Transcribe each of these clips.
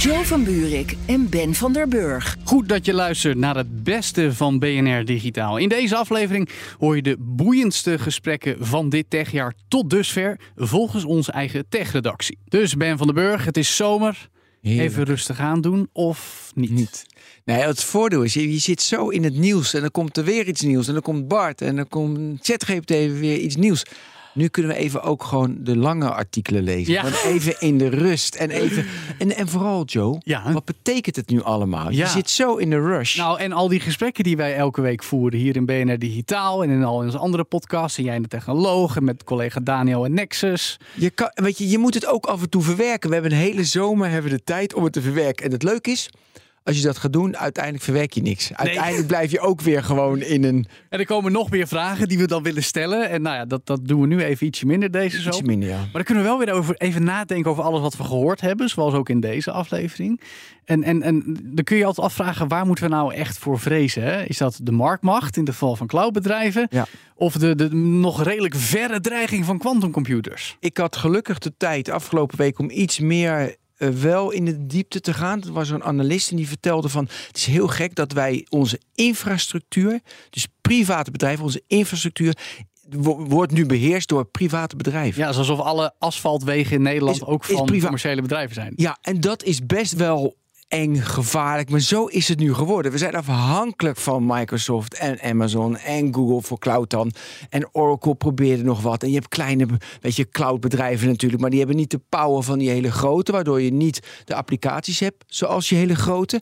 Joe van Buurik en Ben van der Burg. Goed dat je luistert naar het beste van BNR Digitaal. In deze aflevering hoor je de boeiendste gesprekken van dit techjaar tot dusver volgens onze eigen techredactie. Dus Ben van der Burg, het is zomer. Heerlijk. Even rustig aan doen of niet? Niet. Nee, het voordeel is, je, je zit zo in het nieuws en dan komt er weer iets nieuws en dan komt Bart en dan komt ChatGPT weer iets nieuws. Nu kunnen we even ook gewoon de lange artikelen lezen. Ja. Even in de rust en even. En, en vooral, Joe, Ja. wat betekent het nu allemaal? Ja. Je zit zo in de rush. Nou, en al die gesprekken die wij elke week voeren hier in BNR Digitaal en in al onze andere podcasts. En jij in de technoloog en met collega Daniel en Nexus. Je, kan, weet je, je moet het ook af en toe verwerken. We hebben een hele zomer hebben de tijd om het te verwerken. En het leuke is, als je dat gaat doen, uiteindelijk verwerk je niks. Uiteindelijk blijf je ook weer gewoon in een En er komen nog meer vragen die we dan willen stellen. En nou ja, dat, dat doen we nu even ietsje minder deze zo. iets minder. Ja. Maar dan kunnen we wel weer over, even nadenken over alles wat we gehoord hebben. Zoals ook in deze aflevering. En, en, en dan kun je altijd afvragen, waar moeten we nou echt voor vrezen? Hè? Is dat de marktmacht in het geval van cloudbedrijven? Ja. Of de, de nog redelijk verre dreiging van quantumcomputers? Ik had gelukkig de tijd afgelopen week om iets meer eh, wel in de diepte te gaan. Er was zo'n analist en die vertelde van... het is heel gek dat wij onze infrastructuur... dus private bedrijven, onze infrastructuur... wo- wordt nu beheerst door private bedrijven. Ja, alsof alle asfaltwegen in Nederland Is- ook van commerciële bedrijven zijn. Ja, en dat is best wel eng, gevaarlijk. Maar zo is het nu geworden. We zijn afhankelijk van Microsoft en Amazon en Google voor cloud dan. En Oracle probeerde nog wat. En je hebt kleine, weet je, cloudbedrijven natuurlijk. Maar die hebben niet de power van die hele grote. Waardoor je niet de applicaties hebt zoals je hele grote.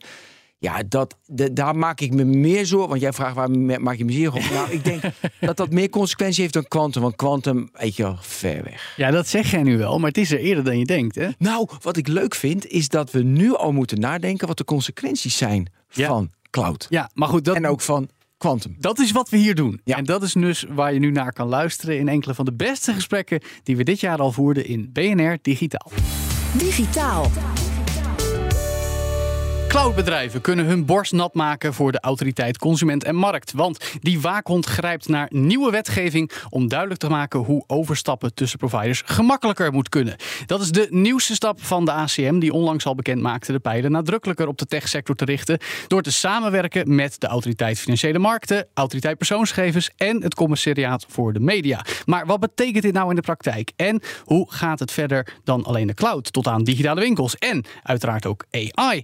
Ja, dat, de- daar maak ik me meer zorgen. Want jij vraagt waar me- maak je me zorgen om? Nou, ik denk dat dat meer consequentie heeft dan quantum. Want quantum, weet je wel, ver weg. Ja, dat zeg jij nu wel, maar het is er eerder dan je denkt. Hè? Nou, wat ik leuk vind, is dat we nu al moeten nadenken wat de consequenties zijn Ja. van cloud. Ja, maar goed, dat, En ook van quantum. Dat is wat we hier doen. Ja. En dat is dus waar je nu naar kan luisteren in enkele van de beste gesprekken die we dit jaar al voerden in BNR Digitaal. Digitaal. Cloudbedrijven kunnen hun borst nat maken voor de autoriteit Consument en Markt. Want die waakhond grijpt naar nieuwe wetgeving om duidelijk te maken hoe overstappen tussen providers gemakkelijker moet kunnen. Dat is de nieuwste stap van de ACM, die onlangs al bekend maakte de pijlen nadrukkelijker op de techsector te richten. Door te samenwerken met de Autoriteit Financiële Markten, Autoriteit Persoonsgegevens en het Commissariaat voor de Media. Maar wat betekent dit nou in de praktijk? En hoe gaat het verder dan alleen de cloud tot aan digitale winkels en uiteraard ook AI?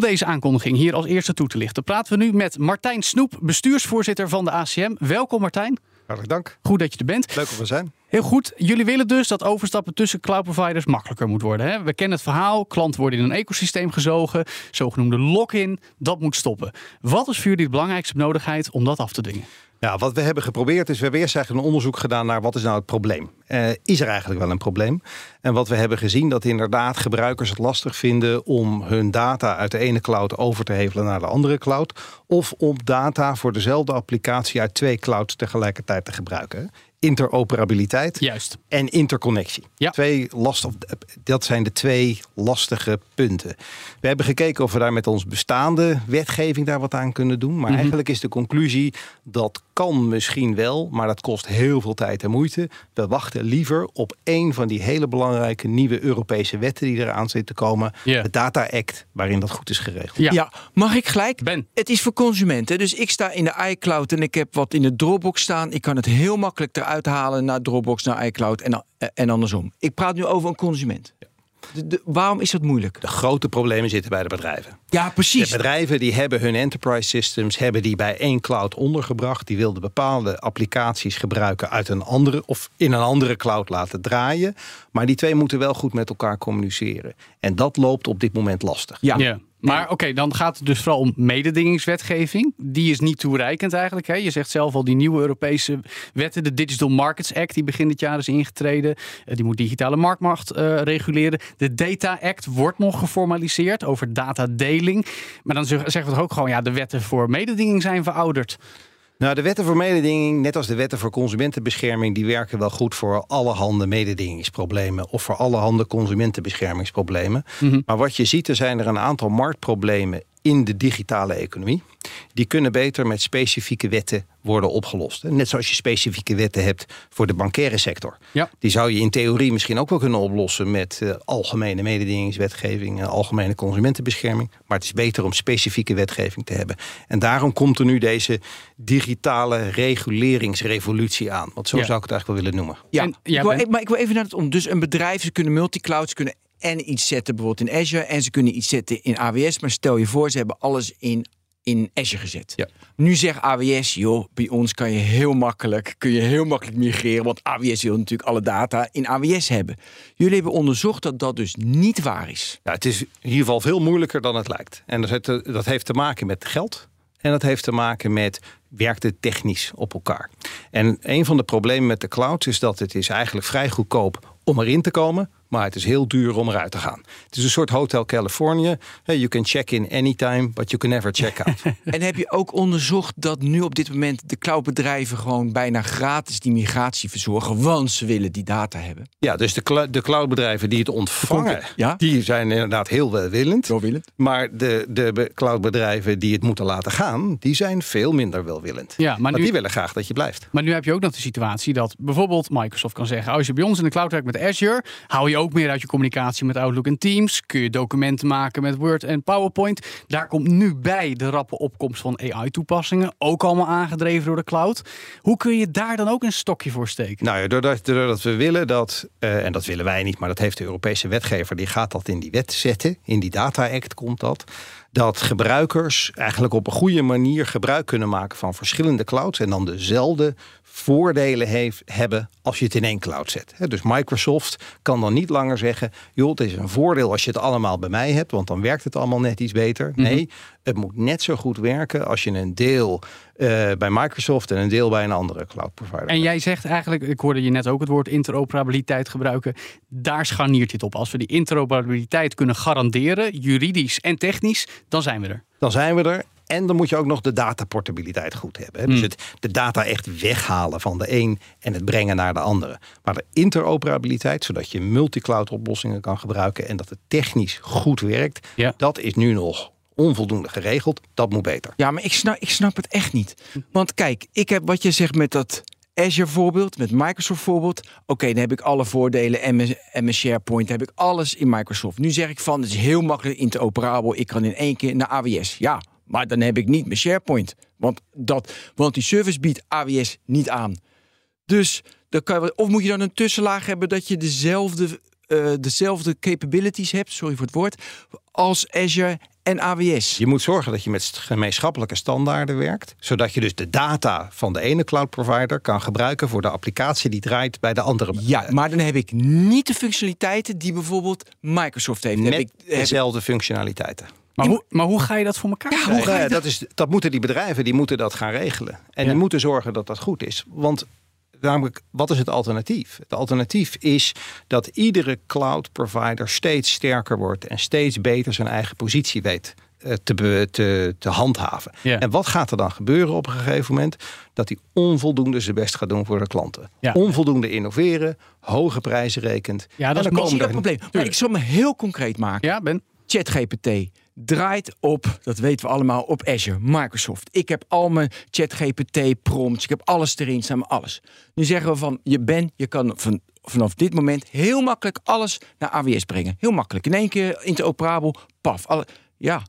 Deze aankondiging hier als eerste toe te lichten, praten we nu met Martijn Snoep, bestuursvoorzitter van de ACM. Welkom Martijn. Hartelijk dank. Goed dat je er bent. Leuk om te zijn. Heel goed. Jullie willen dus dat overstappen tussen cloud providers makkelijker moet worden. Hè? We kennen het verhaal. Klanten worden in een ecosysteem gezogen. Zogenoemde lock-in. Dat moet stoppen. Wat is voor jullie de belangrijkste nodigheid om dat af te dwingen? Ja, wat we hebben geprobeerd is, we hebben eerst eigenlijk een onderzoek gedaan naar wat is nou het probleem. Eh, is er eigenlijk wel een probleem? En wat we hebben gezien, dat inderdaad gebruikers het lastig vinden om hun data uit de ene cloud over te hevelen naar de andere cloud. Of om data voor dezelfde applicatie uit twee clouds tegelijkertijd te gebruiken. Interoperabiliteit Juist. en interconnectie. Ja. Twee lastig, dat zijn de twee lastige punten. We hebben gekeken of we daar met ons bestaande wetgeving daar wat aan kunnen doen. Maar eigenlijk is de conclusie dat kan misschien wel, maar dat kost heel veel tijd en moeite. We wachten liever op één van die hele belangrijke nieuwe Europese wetten die eraan zitten te komen. De Data Act, waarin dat goed is geregeld. Ja. Ja. mag ik gelijk? Ben. Het is voor consumenten. Dus ik sta in de iCloud en ik heb wat in de Dropbox staan. Ik kan het heel makkelijk eruit halen naar Dropbox, naar iCloud en, en andersom. Ik praat nu over een consument. De- de- waarom is dat moeilijk? De grote problemen zitten bij de bedrijven. Ja, De precies. bedrijven die hebben hun enterprise systems hebben die bij één cloud ondergebracht. Die wilden bepaalde applicaties gebruiken uit een andere of in een andere cloud laten draaien. Maar die twee moeten wel goed met elkaar communiceren. En dat loopt op dit moment lastig. Ja. Ja. Maar oké, dan gaat het dus vooral om mededingingswetgeving. Die is niet toereikend eigenlijk. Hè? Je zegt zelf al die nieuwe Europese wetten. De Digital Markets Act, die begin dit jaar is ingetreden. Eh, die moet digitale marktmacht eh, reguleren. De Data Act wordt nog geformaliseerd over datadeling. Maar dan zeggen we toch ook gewoon... ja, de wetten voor mededinging zijn verouderd. Nou, de wetten voor mededinging, net als de wetten voor consumentenbescherming, die werken wel goed voor allerhande mededingingsproblemen of voor allerhande consumentenbeschermingsproblemen. Mhm. Maar wat je ziet, er zijn er een aantal marktproblemen in de digitale economie. Die kunnen beter met specifieke wetten worden opgelost. Net zoals je specifieke wetten hebt voor de bankaire sector. Ja. Die zou je in theorie misschien ook wel kunnen oplossen met eh, algemene mededingingswetgeving en algemene consumentenbescherming. Maar het is beter om specifieke wetgeving te hebben. En daarom komt er nu deze digitale reguleringsrevolutie aan. Want zo Ja. zou ik het eigenlijk wel willen noemen. Ja, En jij ik wil, bent- e- maar ik wil even naar het om. Dus een bedrijf, ze kunnen multiclouds, ze kunnen en iets zetten bijvoorbeeld in Azure en ze kunnen iets zetten in AWS. Maar stel je voor, ze hebben alles in, in Azure gezet. Ja. Nu zegt AWS, joh, bij ons kan je heel makkelijk, kun je heel makkelijk migreren, want AWS wil natuurlijk alle data in AWS hebben. Jullie hebben onderzocht dat dat dus niet waar is. Ja, het is in ieder geval veel moeilijker dan het lijkt. En dat heeft, te- dat heeft te maken met geld. En dat heeft te maken met werkt het technisch op elkaar. En een van de problemen met de cloud is dat het is eigenlijk vrij goedkoop om erin te komen. Maar het is heel duur om eruit te gaan. Het is een soort Hotel California. Hey, You can check in anytime, but you can never check out. En heb je ook onderzocht dat nu op dit moment de cloudbedrijven gewoon bijna gratis die migratie verzorgen, want ze willen die data hebben? ja, dus de, cl- de cloudbedrijven die het ontvangen, Ja? die zijn inderdaad heel welwillend. Welwillend. Maar de, de be- cloudbedrijven die het moeten laten gaan, die zijn veel minder welwillend. Ja, maar Want nu- die willen graag dat je blijft. Maar nu heb je ook nog de situatie dat bijvoorbeeld Microsoft kan zeggen: als je bij ons in de cloud werkt met Azure, hou je ook meer uit je communicatie met Outlook en Teams. Kun je documenten maken met Word en PowerPoint. Daar komt nu bij de rappe opkomst van AI-toepassingen, ook allemaal aangedreven door de cloud. Hoe kun je daar dan ook een stokje voor steken? Nou ja, doordat, we willen dat, eh, en dat willen wij niet, maar dat heeft de Europese wetgever, die gaat dat in die wet zetten. In die Data Act komt dat. Dat gebruikers eigenlijk op een goede manier gebruik kunnen maken van verschillende clouds en dan dezelfde voordelen heeft, hebben als je het in één cloud zet. Dus Microsoft kan dan niet langer zeggen, joh, het is een voordeel als je het allemaal bij mij hebt, want dan werkt het allemaal net iets beter. Nee, het moet net zo goed werken als je een deel eh, bij Microsoft en een deel bij een andere cloud provider. En jij zegt eigenlijk, ik hoorde je net ook het woord interoperabiliteit gebruiken. Daar scharniert dit op. Als we die interoperabiliteit kunnen garanderen, juridisch en technisch, dan zijn we er. dan zijn we er. En dan moet je ook nog de dataportabiliteit goed hebben. hè. Dus het, de data echt weghalen van de een en het brengen naar de andere. Maar de interoperabiliteit, zodat je multicloud oplossingen kan gebruiken en dat het technisch goed werkt, Ja. dat is nu nog onvoldoende geregeld. Dat moet beter. Ja, maar ik snap, ik snap het echt niet. Want kijk, ik heb wat je zegt met dat Azure voorbeeld, met Microsoft voorbeeld. Oké, dan heb ik alle voordelen en mijn, en mijn SharePoint, heb ik alles in Microsoft. Nu zeg ik van, het is heel makkelijk interoperabel. Ik kan in één keer naar AWS. Ja, maar dan heb ik niet mijn SharePoint. Want, dat, want die service biedt AWS niet aan. Dus dan kan of moet je dan een tussenlaag hebben dat je dezelfde, eh, dezelfde capabilities hebt, sorry voor het woord, als Azure en AWS. Je moet zorgen dat je met gemeenschappelijke standaarden werkt. Zodat je dus de data van de ene cloud provider kan gebruiken voor de applicatie die draait bij de andere. Ja, maar dan heb ik niet de functionaliteiten die bijvoorbeeld Microsoft heeft. Heb ik, heb dezelfde functionaliteiten. Maar hoe, maar hoe ga je dat voor elkaar Ja, krijgen? hoe ga je Ja, dat, is, dat moeten die bedrijven die moeten dat gaan regelen. En Ja. die moeten zorgen dat dat goed is. Want namelijk, wat is het alternatief? Het alternatief is dat iedere cloud provider steeds sterker wordt en steeds beter zijn eigen positie weet eh, te, te, te handhaven. Ja. En wat gaat er dan gebeuren op een gegeven moment? Dat hij onvoldoende zijn best gaat doen voor de klanten. Ja. Onvoldoende innoveren, hoge prijzen rekent. Ja, dat en is er probleem. Maar ik zal me heel concreet maken. Ja, Ben? ChatGPT draait op, dat weten we allemaal, op Azure, Microsoft. Ik heb al mijn ChatGPT prompts, ik heb alles erin staan, alles. Nu zeggen we van, je bent, je kan van, vanaf dit moment heel makkelijk alles naar AWS brengen. Heel makkelijk. In één keer interoperabel, paf. Alle, ja,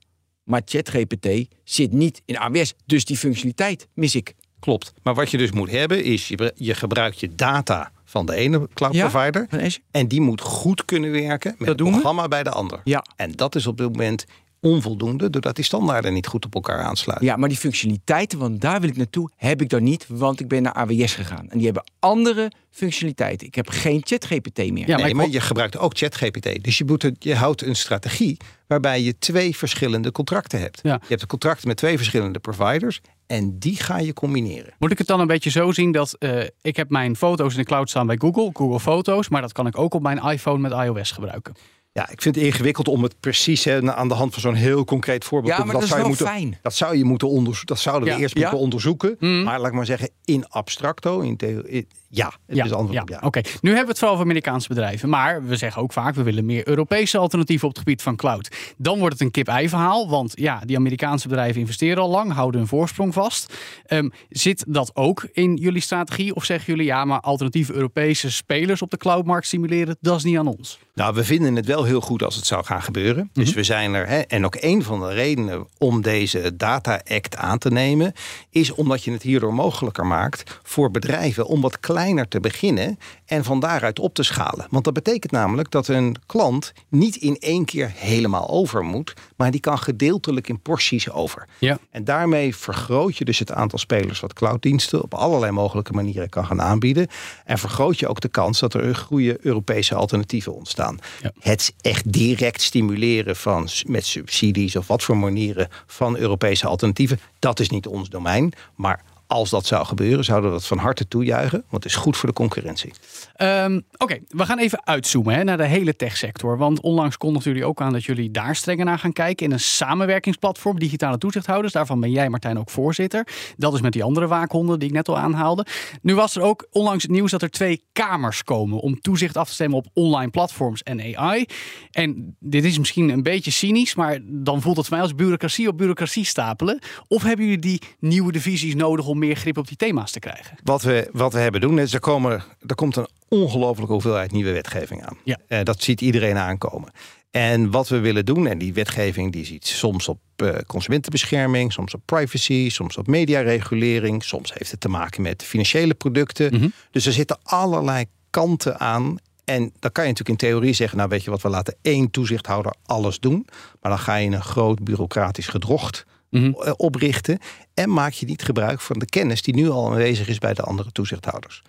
maar ChatGPT zit niet in AWS, dus die functionaliteit mis ik. Klopt. Maar wat je dus moet hebben is, je, je gebruikt je data van de ene cloud Ja, provider. En die moet goed kunnen werken met Dat we. programma bij de ander. Ja. En dat is op dit moment onvoldoende, doordat die standaarden niet goed op elkaar aansluiten. Ja, maar die functionaliteiten, want daar wil ik naartoe, heb ik dan niet, want ik ben naar AWS gegaan. En die hebben andere functionaliteiten. Ik heb geen ChatGPT meer. Ja, maar nee, maar je gebruikt ook ChatGPT. Dus je, moet het- je houdt een strategie waarbij je twee verschillende contracten hebt. Ja. Je hebt een contract met twee verschillende providers en die ga je combineren. Moet ik het dan een beetje zo zien dat eh, ik heb mijn foto's in de cloud staan bij Google, Google Foto's, maar dat kan ik ook op mijn iPhone met iOS gebruiken. Ja, ik vind het ingewikkeld om het precies hè, aan de hand van zo'n heel concreet voorbeeld Ja, te maar dat is zou je moeten, fijn. Dat zou je moeten onderzoeken. Dat zouden we Ja. eerst Ja. moeten onderzoeken. Mhm. Maar laat ik maar zeggen, in abstracto, in theorie, ja, het is antwoord ja, op ja. Oké, nu hebben we het vooral over Amerikaanse bedrijven. Maar we zeggen ook vaak, we willen meer Europese alternatieven op het gebied van cloud. Dan wordt het een kip-ei verhaal. Want ja, die Amerikaanse bedrijven investeren al lang, houden hun voorsprong vast. Ehm, zit dat ook in jullie strategie? Of zeggen jullie, ja, maar alternatieve Europese spelers op de cloudmarkt stimuleren, dat is niet aan ons? Nou, we vinden het wel heel goed als het zou gaan gebeuren. Dus we zijn er. Hè, en ook een van de redenen om deze Data Act aan te nemen, is omdat je het hierdoor mogelijker maakt voor bedrijven om wat kleiner te beginnen en van daaruit op te schalen. Want dat betekent namelijk dat een klant niet in één keer helemaal over moet, maar die kan gedeeltelijk in porties over. Ja. En daarmee vergroot je dus het aantal spelers wat clouddiensten op allerlei mogelijke manieren kan gaan aanbieden. En vergroot je ook de kans dat er goede Europese alternatieven ontstaan. Ja. Het echt direct stimuleren van met subsidies of wat voor manieren van Europese alternatieven, dat is niet ons domein. Maar als dat zou gebeuren, zouden we dat van harte toejuichen. Want het is goed voor de concurrentie. Ehm, Oké, we gaan even uitzoomen hè, naar de hele techsector. Want onlangs kondigden jullie ook aan dat jullie daar strenger naar gaan kijken. In een samenwerkingsplatform, digitale toezichthouders. Daarvan ben jij, Martijn, ook voorzitter. Dat is met die andere waakhonden die ik net al aanhaalde. Nu was er ook onlangs het nieuws dat er twee kamers komen om toezicht af te stemmen op online platforms en AI. En dit is misschien een beetje cynisch, maar dan voelt het mij als bureaucratie op bureaucratie stapelen. Of hebben jullie die nieuwe divisies nodig om meer grip op die thema's te krijgen? Wat we, wat we hebben doen is, komen, er komt een ongelofelijke hoeveelheid nieuwe wetgeving aan. Ja. Eh, dat ziet iedereen aankomen. En wat we willen doen, en die wetgeving die ziet soms op eh, consumentenbescherming, soms op privacy, soms op mediaregulering, soms heeft het te maken met financiële producten. Mhm. Dus er zitten allerlei kanten aan. En dan kan je natuurlijk in theorie zeggen, nou weet je wat, we laten één toezichthouder alles doen. Maar dan ga je een groot bureaucratisch gedrocht Mhm. eh, oprichten. En maak je niet gebruik van de kennis die nu al aanwezig is bij de andere toezichthouders.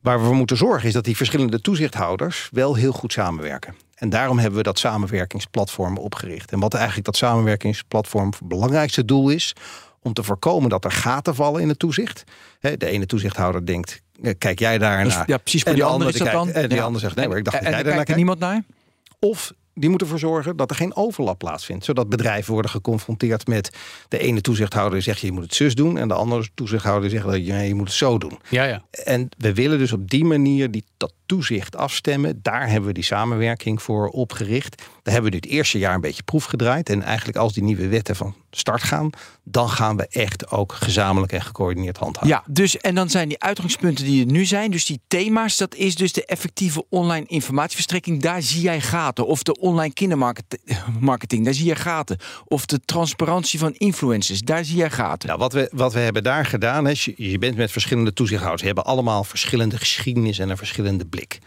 Waar we voor moeten zorgen is dat die verschillende toezichthouders wel heel goed samenwerken. En daarom hebben we dat samenwerkingsplatform opgericht. En wat eigenlijk dat samenwerkingsplatform het belangrijkste doel is, om te voorkomen dat er gaten vallen in het toezicht. De ene toezichthouder denkt, eh, kijk jij daar Dus, naar? ja, precies. En die de andere is dat kijkt- dan. En die Ja. ander zegt, nee maar ik dacht en, dat jij en daar naar kijkt kijkt. niemand naar? Of die moeten ervoor zorgen dat er geen overlap plaatsvindt. Zodat bedrijven worden geconfronteerd met de ene toezichthouder die zegt je moet het zus doen. En de andere toezichthouder zegt dat je, nee, je moet het zo doen. Ja, ja. En we willen dus op die manier die, dat toezicht afstemmen. Daar hebben we die samenwerking voor opgericht. Daar hebben we nu het eerste jaar een beetje proef gedraaid. En eigenlijk als die nieuwe wetten van start gaan, dan gaan we echt ook gezamenlijk en gecoördineerd handhaven. Ja, dus en dan zijn die uitgangspunten die er nu zijn, dus die thema's, dat is dus de effectieve online informatieverstrekking. Daar zie jij gaten. Of de online kindermarketing, daar zie je gaten. Of de transparantie van influencers, daar zie je gaten. Nou, wat we, wat we hebben daar gedaan is, je, je bent met verschillende toezichthouders. Hebben allemaal verschillende geschiedenis en een verschillende blik.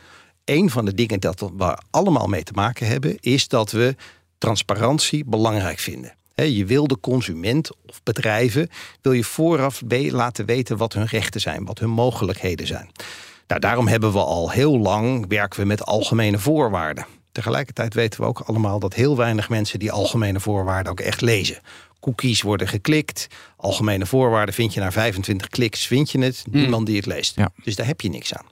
Een van de dingen dat we allemaal mee te maken hebben, is dat we transparantie belangrijk vinden. Je wil de consument of bedrijven wil je vooraf laten weten wat hun rechten zijn, wat hun mogelijkheden zijn. Nou, daarom hebben we al heel lang werken we met algemene voorwaarden. Tegelijkertijd weten we ook allemaal dat heel weinig mensen die algemene voorwaarden ook echt lezen. Cookies worden geklikt. Algemene voorwaarden vind je na 25 kliks, vind je het. Niemand die het leest. Ja. Dus daar heb je niks aan.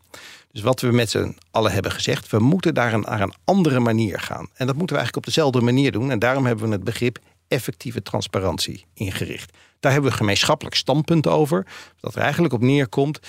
Dus wat we met z'n allen hebben gezegd, we moeten daar een, naar een andere manier gaan. En dat moeten we eigenlijk op dezelfde manier doen. En daarom hebben we het begrip effectieve transparantie ingericht. Daar hebben we gemeenschappelijk standpunt over. Dat er eigenlijk op neerkomt.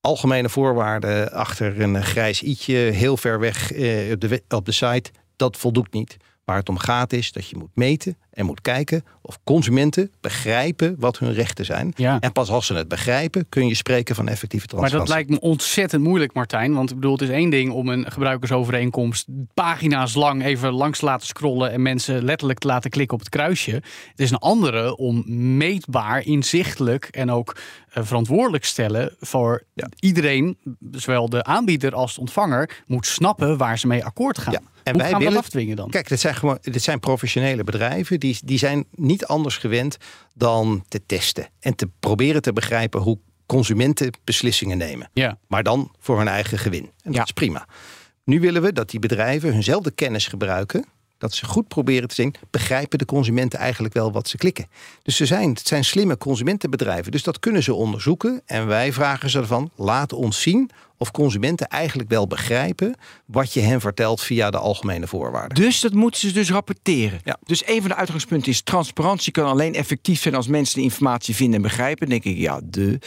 Algemene voorwaarden achter een grijs i'tje, heel ver weg eh, op, de, op de site, dat voldoet niet. Waar het om gaat is dat je moet meten en moet kijken of consumenten begrijpen wat hun rechten zijn. Ja. En pas als ze het begrijpen, kun je spreken van effectieve Maar dat transparantie. lijkt me ontzettend moeilijk, Martijn. Want ik bedoel, het is één ding om een gebruikersovereenkomst pagina's lang even langs te laten scrollen en mensen letterlijk te laten klikken op het kruisje. Het is een andere om meetbaar, inzichtelijk en ook eh, verantwoordelijk stellen voor iedereen, zowel de aanbieder als de ontvanger, moet snappen waar ze mee akkoord gaan. Ja, en Hoe wij gaan we willen- dat afdwingen dan? Kijk, dit zijn, gewoon, dit zijn professionele bedrijven die, die zijn niet anders gewend dan te testen en te proberen te begrijpen hoe consumenten beslissingen nemen. Ja. Maar dan voor hun eigen gewin. En Ja. dat is prima. Nu willen we dat die bedrijven hunzelfde kennis gebruiken. Dat ze goed proberen te zien, begrijpen de consumenten eigenlijk wel wat ze klikken. Dus ze zijn, het zijn slimme consumentenbedrijven. Dus dat kunnen ze onderzoeken. En wij vragen ze ervan, laat ons zien of consumenten eigenlijk wel begrijpen wat je hen vertelt via de algemene voorwaarden. Dus dat moeten ze dus rapporteren. Ja. Dus een van de uitgangspunten is transparantie kan alleen effectief zijn als mensen de informatie vinden en begrijpen. Dan denk ik, ja, de.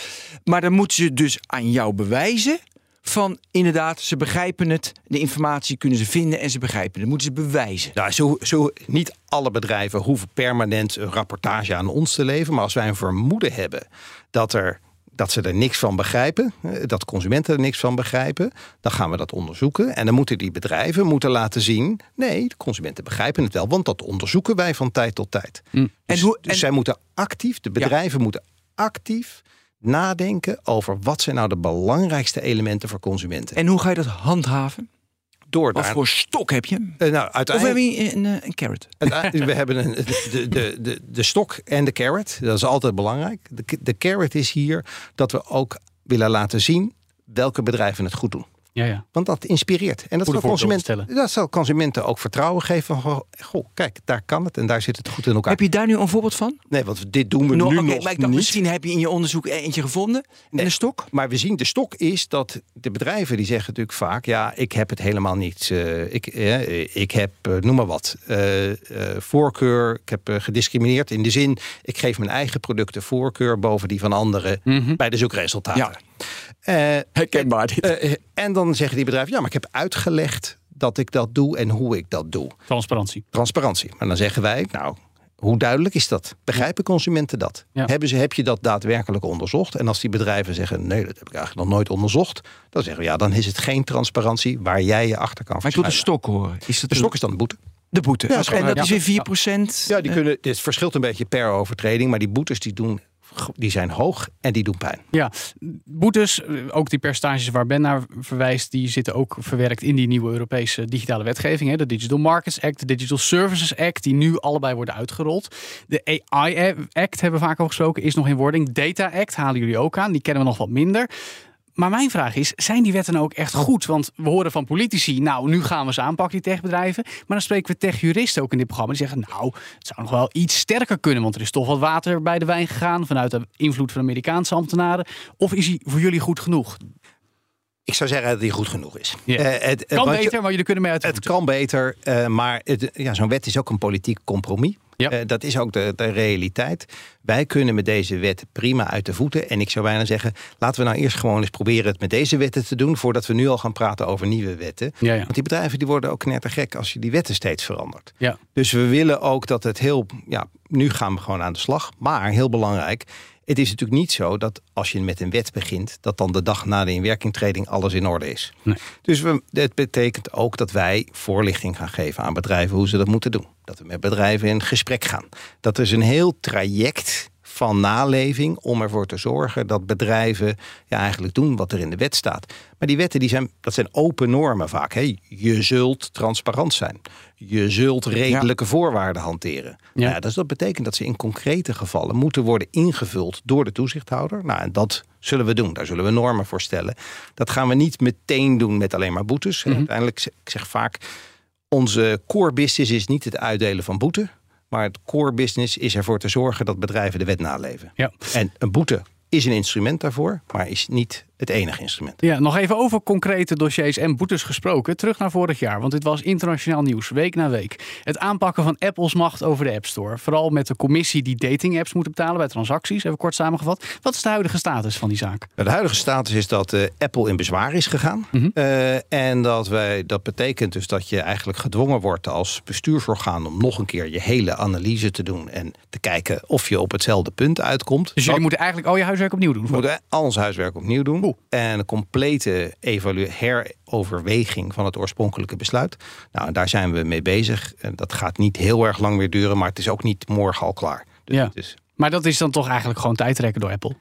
Maar dan moeten ze dus aan jou bewijzen van inderdaad, ze begrijpen het, de informatie kunnen ze vinden en ze begrijpen het. Dat moeten ze bewijzen. Nou, zo, zo, niet alle bedrijven hoeven permanent een rapportage aan ons te leveren. Maar als wij een vermoeden hebben dat, er, dat ze er niks van begrijpen, eh, dat consumenten er niks van begrijpen, dan gaan we dat onderzoeken. En dan moeten die bedrijven moeten laten zien: nee, de consumenten begrijpen het wel, want dat onderzoeken wij van tijd tot tijd. En Dus, hoe- dus en- zij moeten actief, de bedrijven moeten actief nadenken over wat zijn nou de belangrijkste elementen voor consumenten. En hoe ga je dat handhaven? Door Wat daar, voor stok heb je? eh, nou, Of uiteindelijk, heb je een, een, een carrot? We hebben een, de, de, de, de stok en de carrot. Dat is altijd belangrijk. De, de carrot is hier dat we ook willen laten zien welke bedrijven het goed doen. Ja, ja. Want dat inspireert. En dat Goede zal, consumenten, dat zal consumenten ook vertrouwen geven. Van, goh, kijk, daar kan het en daar zit het goed in elkaar. Heb je daar nu een voorbeeld van? Nee, want dit doen we Nog- nu oké, nog maar ik dacht, niet. misschien heb je in je onderzoek eentje gevonden. En een stok? Maar we zien de stok is dat de bedrijven die zeggen natuurlijk vaak: ja, ik heb het helemaal niet. eh, ik, eh, ik heb, eh, noem maar wat, eh, eh, voorkeur. Ik heb gediscrimineerd in de zin: ik geef mijn eigen producten voorkeur boven die van anderen bij de zoekresultaten. Ja. Eh, Herkenbaar dit. eh, eh, en dan zeggen die bedrijven: ja, maar ik heb uitgelegd dat ik dat doe en hoe ik dat doe. Transparantie. Transparantie. Maar dan zeggen wij: nou. Hoe duidelijk is dat? Begrijpen consumenten dat? Ja. Hebben ze, heb je dat daadwerkelijk onderzocht? En als die bedrijven zeggen: nee, dat heb ik eigenlijk nog nooit onderzocht, dan zeggen we ja, dan is het geen transparantie waar jij je achter kan Maar ik wil de stok horen. Is dat De stok is dan de boete. de boete? Ja, en dat is weer 4%. Ja, die kunnen, dit verschilt een beetje per overtreding, maar die boetes die doen, die zijn hoog en die doen pijn. Ja, boetes, eh, ook die percentages waar Ben naar verwijst, die zitten ook verwerkt in die nieuwe Europese digitale wetgeving. Hè? De Digital Markets Act, de Digital Services Act, die nu allebei worden uitgerold. De AI Act hebben we vaak over gesproken, is nog in wording. Data Act halen jullie ook aan, die kennen we nog wat minder. Maar mijn vraag is, zijn die wetten ook echt goed? Want we horen van politici, nou, nu gaan we ze aanpakken, die techbedrijven. Maar dan spreken we techjuristen ook in dit programma. Die zeggen, nou, het zou nog wel iets sterker kunnen. Want er is toch wat water bij de wijn gegaan vanuit de invloed van Amerikaanse ambtenaren. Of is hij voor jullie goed genoeg? Ik zou zeggen dat die goed genoeg is. Eh, het, Kan je- beter, maar jullie kunnen mee uit Het kan beter, eh, maar het, ja, zo'n wet is ook een politiek compromis. Ja. Eh, dat is ook de, de realiteit. Wij kunnen met deze wet prima uit de voeten. En ik zou bijna zeggen, laten we nou eerst gewoon eens proberen het met deze wetten te doen... voordat we nu al gaan praten over nieuwe wetten. Ja, ja. Want die bedrijven die worden ook knettergek als je die wetten steeds verandert. Ja. Dus we willen ook dat het heel... Ja, nu gaan we gewoon aan de slag. Maar heel belangrijk, het is natuurlijk niet zo dat als je met een wet begint... dat dan de dag na de inwerkingtreding alles in orde is. Nee. Dus we, het betekent ook dat wij voorlichting gaan geven aan bedrijven hoe ze dat moeten doen. Dat we met bedrijven in gesprek gaan. Dat is een heel traject van naleving om ervoor te zorgen dat bedrijven ja, eigenlijk doen wat er in de wet staat. Maar die wetten die zijn, dat zijn open normen vaak. Hè. Je zult transparant zijn. Je zult redelijke voorwaarden hanteren. Ja. Ja. dus dat betekent dat ze in concrete gevallen moeten worden ingevuld door de toezichthouder. Nou, en dat zullen we doen. Daar zullen we normen voor stellen. Dat gaan we niet meteen doen met alleen maar boetes. Uiteindelijk, zeg- ik zeg vaak, onze core business is niet het uitdelen van boete. Maar het core business is ervoor te zorgen dat bedrijven de wet naleven. Ja. En een boete is een instrument daarvoor, maar is niet het enige instrument. Ja, nog even over concrete dossiers en boetes gesproken. Terug naar vorig jaar, want dit was internationaal nieuws, week na week. Het aanpakken van Apples macht over de App Store. Vooral met de commissie die dating-apps moeten betalen bij transacties. Even kort samengevat. Wat is de huidige status van die zaak? De huidige status is dat eh, Apple in bezwaar is gegaan. Mhm. Eh, en dat, wij, dat betekent dus dat je eigenlijk gedwongen wordt als bestuursorgaan om nog een keer je hele analyse te doen en te kijken of je op hetzelfde punt uitkomt. Dus jullie moeten eigenlijk al je huiswerk opnieuw doen. We moeten al ons huiswerk opnieuw doen. En een complete heroverweging van het oorspronkelijke besluit. Nou, en daar zijn we mee bezig. En dat gaat niet heel erg lang meer duren, maar het is ook niet morgen al klaar. Dus Ja. is, Maar dat is dan toch eigenlijk gewoon tijdrekken door Apple.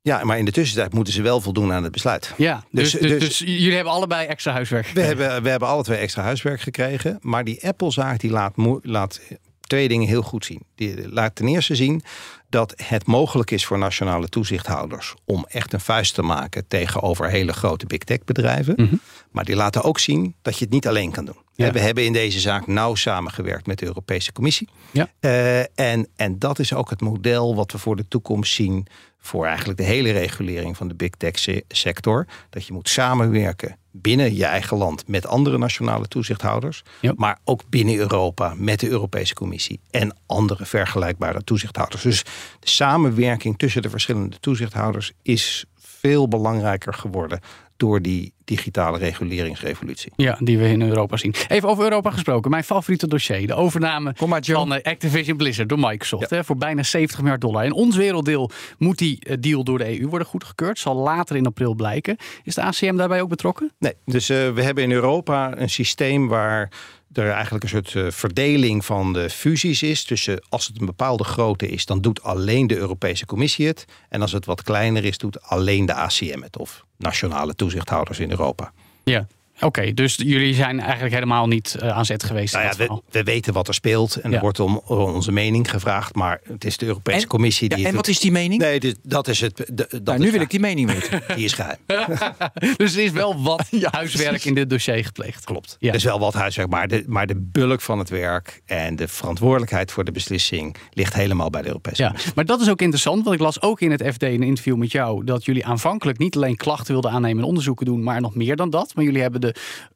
ja, maar in de tussentijd moeten ze wel voldoen aan het besluit. Ja, dus, Dus- dus, dus, jullie hebben allebei extra huiswerk We gekregen. hebben, we hebben alle twee extra huiswerk gekregen. Maar die Apple-zaak die laat, laat twee dingen heel goed zien. Die laat ten eerste zien dat het mogelijk is voor nationale toezichthouders om echt een vuist te maken tegenover hele grote big tech bedrijven. Mhm. Maar die laten ook zien dat je het niet alleen kan doen. Ja. We hebben in deze zaak nauw samengewerkt met de Europese Commissie. Ja. Eh, en, en dat is ook het model wat we voor de toekomst zien voor eigenlijk de hele regulering van de big tech se- sector. Dat je moet samenwerken binnen je eigen land met andere nationale toezichthouders. Ja. Maar ook binnen Europa met de Europese Commissie en andere vergelijkbare toezichthouders. Dus de samenwerking tussen de verschillende toezichthouders is veel belangrijker geworden door die digitale reguleringsrevolutie. Ja, die we in Europa zien. Even over Europa gesproken. Mijn favoriete dossier. De overname maar, van eh, Activision Blizzard door Microsoft. Hè, voor bijna 70 miljard dollar. In ons werelddeel moet die eh, deal door de EU worden goedgekeurd. Zal later in april blijken. Is de ACM daarbij ook betrokken? Nee, dus eh, we hebben in Europa een systeem waar er eigenlijk een soort eh, verdeling van de fusies is. Tussen als het een bepaalde grootte is, dan doet alleen de Europese Commissie het. En als het wat kleiner is, doet alleen de ACM het. Of nationale toezichthouders in Europa. Ja. Oké, dus jullie zijn eigenlijk helemaal niet eh, aan zet geweest. Nou ja, we, weten wat er speelt en Ja. er wordt om onze mening gevraagd. Maar het is de Europese En- Commissie die Ja, en wat doet. is die mening? Nee, dit- dat is het. de- dat nou, is nu wil ik die mening weten. Die is geheim. dus er is wel wat huiswerk in dit dossier gepleegd. Klopt. Ja. Er is wel wat huiswerk, maar de, maar de bulk van het werk en de verantwoordelijkheid voor de beslissing ligt helemaal bij de Europese Ja, Commissie. maar dat is ook interessant, want ik las ook in het FD in een interview met jou dat jullie aanvankelijk niet alleen klachten wilden aannemen en onderzoeken doen, maar nog meer dan dat. Maar jullie hebben de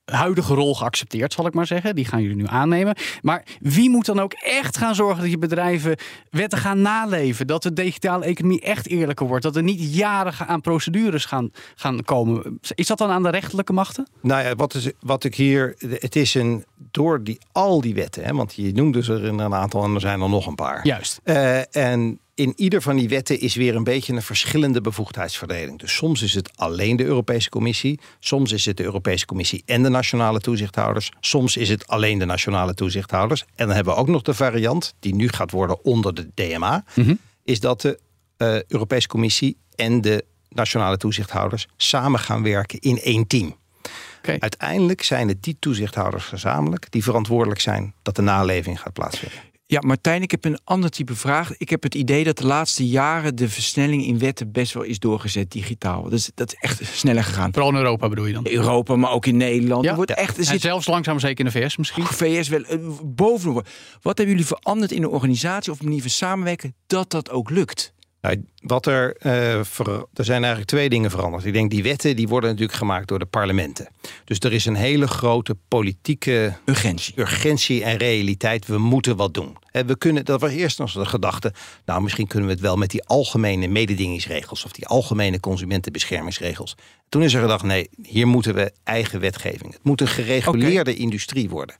huidige rol geaccepteerd, zal ik maar zeggen. Die gaan jullie nu aannemen. Maar wie moet dan ook echt gaan zorgen dat je bedrijven wetten gaan naleven? Dat de digitale economie echt eerlijker wordt? Dat er niet jaren aan procedures gaan, gaan komen? Is dat dan aan de rechterlijke machten? Nou ja, wat, is, wat ik hier. Het is een. Door die, al die wetten, hè, want je noemde ze er een aantal en er zijn er nog een paar. Juist. Eh, en in ieder van die wetten is weer een beetje een verschillende bevoegdheidsverdeling. Dus soms is het alleen de Europese Commissie, soms is het de Europese Commissie en de nationale toezichthouders, soms is het alleen de nationale toezichthouders. En dan hebben we ook nog de variant die nu gaat worden onder de DMA, is dat de eh, Europese Commissie en de nationale toezichthouders samen gaan werken in één team. Uiteindelijk zijn het die toezichthouders gezamenlijk die verantwoordelijk zijn dat de naleving gaat plaatsvinden. Ja, Martijn, ik heb een ander type vraag. Ik heb het idee dat de laatste jaren de versnelling in wetten best wel is doorgezet digitaal. Dus dat is echt sneller gegaan. Vooral in Europa bedoel je dan? Europa, maar ook in Nederland. Ja. Er wordt echt, er En zit zelfs langzaam zeker in de VS misschien? VS wel eh, bovenop. Wat hebben jullie veranderd in de organisatie of manier van samenwerken dat dat ook lukt? Nou, wat er, eh, ver- er zijn eigenlijk twee dingen veranderd. Ik denk die wetten die worden natuurlijk gemaakt door de parlementen. Dus er is een hele grote politieke Urgentie. urgentie en realiteit. We moeten wat doen. Hè, we kunnen, dat was eerst nog de gedachte. Nou, misschien kunnen we het wel met die algemene mededingingsregels of die algemene consumentenbeschermingsregels. Toen is er gedacht, nee, hier moeten we eigen wetgeving. Het moet een gereguleerde industrie worden.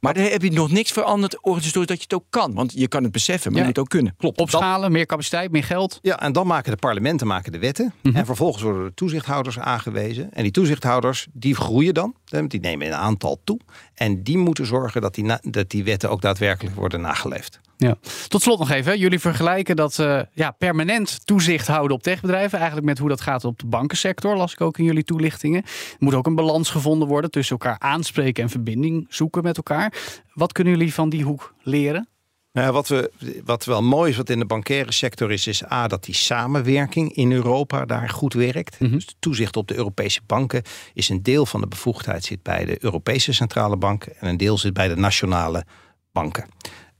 Maar daar heb je nog niks veranderd organisatorisch dat je het ook kan. Want je kan het beseffen, maar Ja. je moet het ook kunnen. Klopt. Opschalen, meer capaciteit, meer geld. Ja, en dan maken de parlementen maken de wetten. En vervolgens worden de toezichthouders aangewezen. En die toezichthouders, die groeien dan. Die nemen een aantal toe. En die moeten zorgen dat die, dat die wetten ook daadwerkelijk worden nageleefd. Ja. Tot slot nog even. Jullie vergelijken dat eh, ja, permanent toezicht houden op techbedrijven. Eigenlijk met hoe dat gaat op de bankensector. Las ik ook in jullie toelichtingen. Er moet ook een balans gevonden worden tussen elkaar aanspreken en verbinding zoeken met elkaar. Wat kunnen jullie van die hoek leren? Nou, wat, we, wat wel mooi is wat in de bankaire sector is, is A, dat die samenwerking in Europa daar goed werkt. Dus de toezicht op de Europese banken is een deel van de bevoegdheid zit bij de Europese centrale banken en een deel zit bij de nationale banken.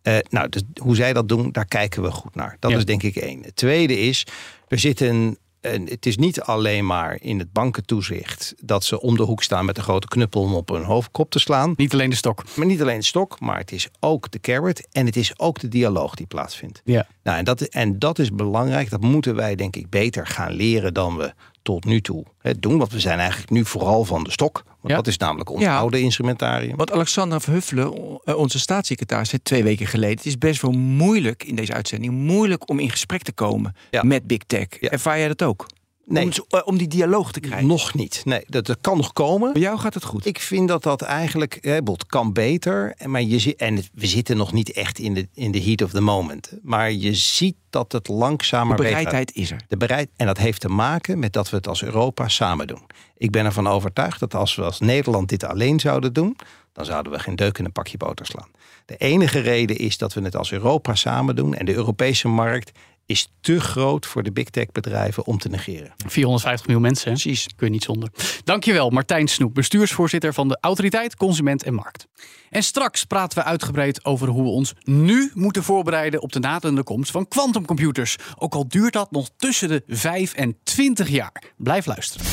Eh, nou, dus hoe zij dat doen, daar kijken we goed naar. Dat Ja. is denk ik één. Het tweede is, er zit een, een. Het is niet alleen maar in het bankentoezicht dat ze om de hoek staan met een grote knuppel om op hun hoofdkop te slaan. Niet alleen de stok. Maar niet alleen de stok, maar het is ook de carrot en het is ook de dialoog die plaatsvindt. Ja. Nou, en, dat, en dat is belangrijk. Dat moeten wij, denk ik, beter gaan leren dan we tot nu toe hè, doen. Want we zijn eigenlijk nu vooral van de stok. Want Ja. dat is namelijk ons Ja. oude instrumentarium. Want Alexandra Verhuffelen, eh, onze staatssecretaris, zei twee weken geleden... het is best wel moeilijk in deze uitzending... moeilijk om in gesprek te komen Ja. met Big Tech. Ervaar jij dat ook? Nee. Om, eh, om die dialoog te krijgen. Nog niet. Nee, dat, dat kan nog komen. Bij jou gaat het goed. Ik vind dat dat eigenlijk, hè, het kan beter. en- Maar je en het- we zitten nog niet echt in de, in de heat of the moment. Maar je ziet dat het de langzamer beter gaat. bereidheid is er. De bereid, en dat heeft te maken met dat we het als Europa samen doen. Ik ben ervan overtuigd dat als we als Nederland dit alleen zouden doen, dan zouden we geen deuk in een pakje boter slaan. De enige reden is dat we het als Europa samen doen en de Europese markt is te groot voor de big tech bedrijven om te negeren. 450 miljoen mensen, hè? Precies. kun je niet zonder. Dankjewel, Martijn Snoep, bestuursvoorzitter van de Autoriteit Consument en Markt. En straks praten we uitgebreid over hoe we ons nu moeten voorbereiden op de naderende komst van quantumcomputers. Ook al duurt dat nog tussen de 5 en 20 jaar. Blijf luisteren.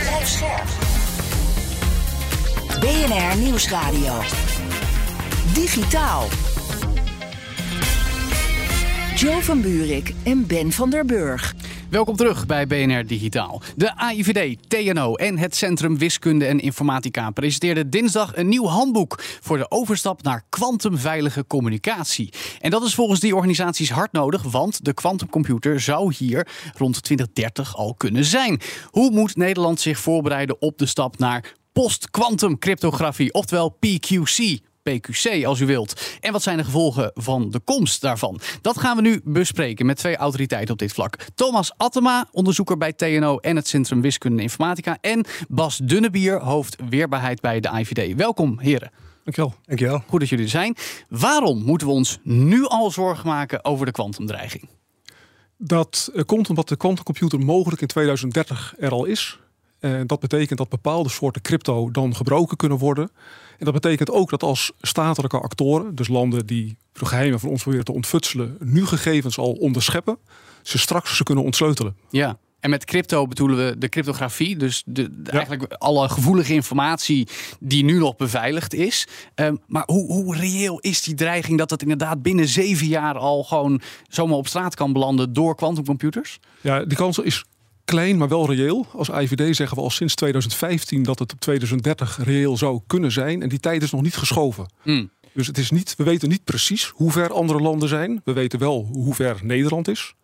Blijf scherp. BNR Nieuwsradio. Digitaal. Joe van Buurik en Ben van der Burg. Welkom terug bij BNR Digitaal. De AIVD, TNO en het Centrum Wiskunde en Informatica presenteerden dinsdag een nieuw handboek voor de overstap naar kwantumveilige communicatie. En dat is volgens die organisaties hard nodig, want de kwantumcomputer zou hier rond 2030 al kunnen zijn. Hoe moet Nederland zich voorbereiden op de stap naar post-quantum cryptografie, oftewel PQC? PQC als u wilt. En wat zijn de gevolgen van de komst daarvan? Dat gaan we nu bespreken met twee autoriteiten op dit vlak. Thomas Attema, onderzoeker bij TNO en het Centrum Wiskunde en Informatica. En Bas Dunnebier, hoofd weerbaarheid bij de IVD. Welkom, heren. Dankjewel. Dankjewel. Goed dat jullie er zijn. Waarom moeten we ons nu al zorgen maken over de kwantumdreiging? Dat eh, komt omdat de quantumcomputer mogelijk in 2030 er al is. En dat betekent dat bepaalde soorten crypto dan gebroken kunnen worden. En dat betekent ook dat als statelijke actoren, dus landen die de geheimen van ons proberen te ontfutselen, nu gegevens al onderscheppen, ze straks ze kunnen ontsleutelen. Ja. En met crypto bedoelen we de cryptografie, dus de, de- eigenlijk alle gevoelige informatie die nu nog beveiligd is. Ehm, maar hoe, hoe reëel is die dreiging dat dat inderdaad binnen zeven jaar al gewoon zomaar op straat kan belanden door quantumcomputers? Ja, die kans is klein, maar wel reëel. Als IVD zeggen we al sinds 2015 dat het op 2030 reëel zou kunnen zijn. En die tijd is nog niet geschoven. Hmm. Dus het is niet, we weten niet precies hoe ver andere landen zijn. We weten wel hoe ver Nederland is.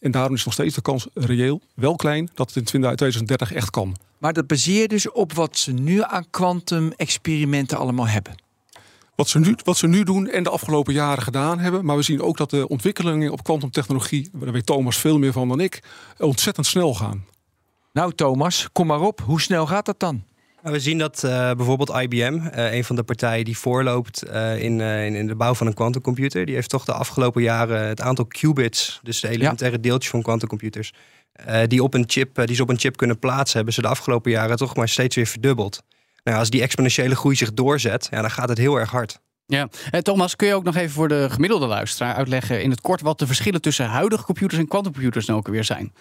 En daarom is nog steeds de kans reëel, wel klein, dat het in 2030 echt kan. Maar dat baseer je dus op wat ze nu aan quantum-experimenten allemaal hebben. Wat ze, nu, wat ze nu doen en de afgelopen jaren gedaan hebben. Maar we zien ook dat de ontwikkelingen op kwantumtechnologie, daar weet Thomas veel meer van dan ik, ontzettend snel gaan. Nou, Thomas, kom maar op. Hoe snel gaat dat dan? Nou, We zien dat eh, bijvoorbeeld IBM, eh, een van de partijen die voorloopt eh, in, eh, in, de bouw van een quantumcomputer, die heeft toch de afgelopen jaren het aantal qubits, dus de elementaire deeltjes van quantumcomputers, eh, die, op een chip, die ze op een chip kunnen plaatsen, hebben ze de afgelopen jaren toch maar steeds weer verdubbeld. Nou, als die exponentiële groei zich doorzet, ja, dan gaat het heel erg hard. Ja, en Thomas, kun je ook nog even voor de gemiddelde luisteraar uitleggen in het kort wat de verschillen tussen huidige computers en quantumcomputers nou ook weer zijn?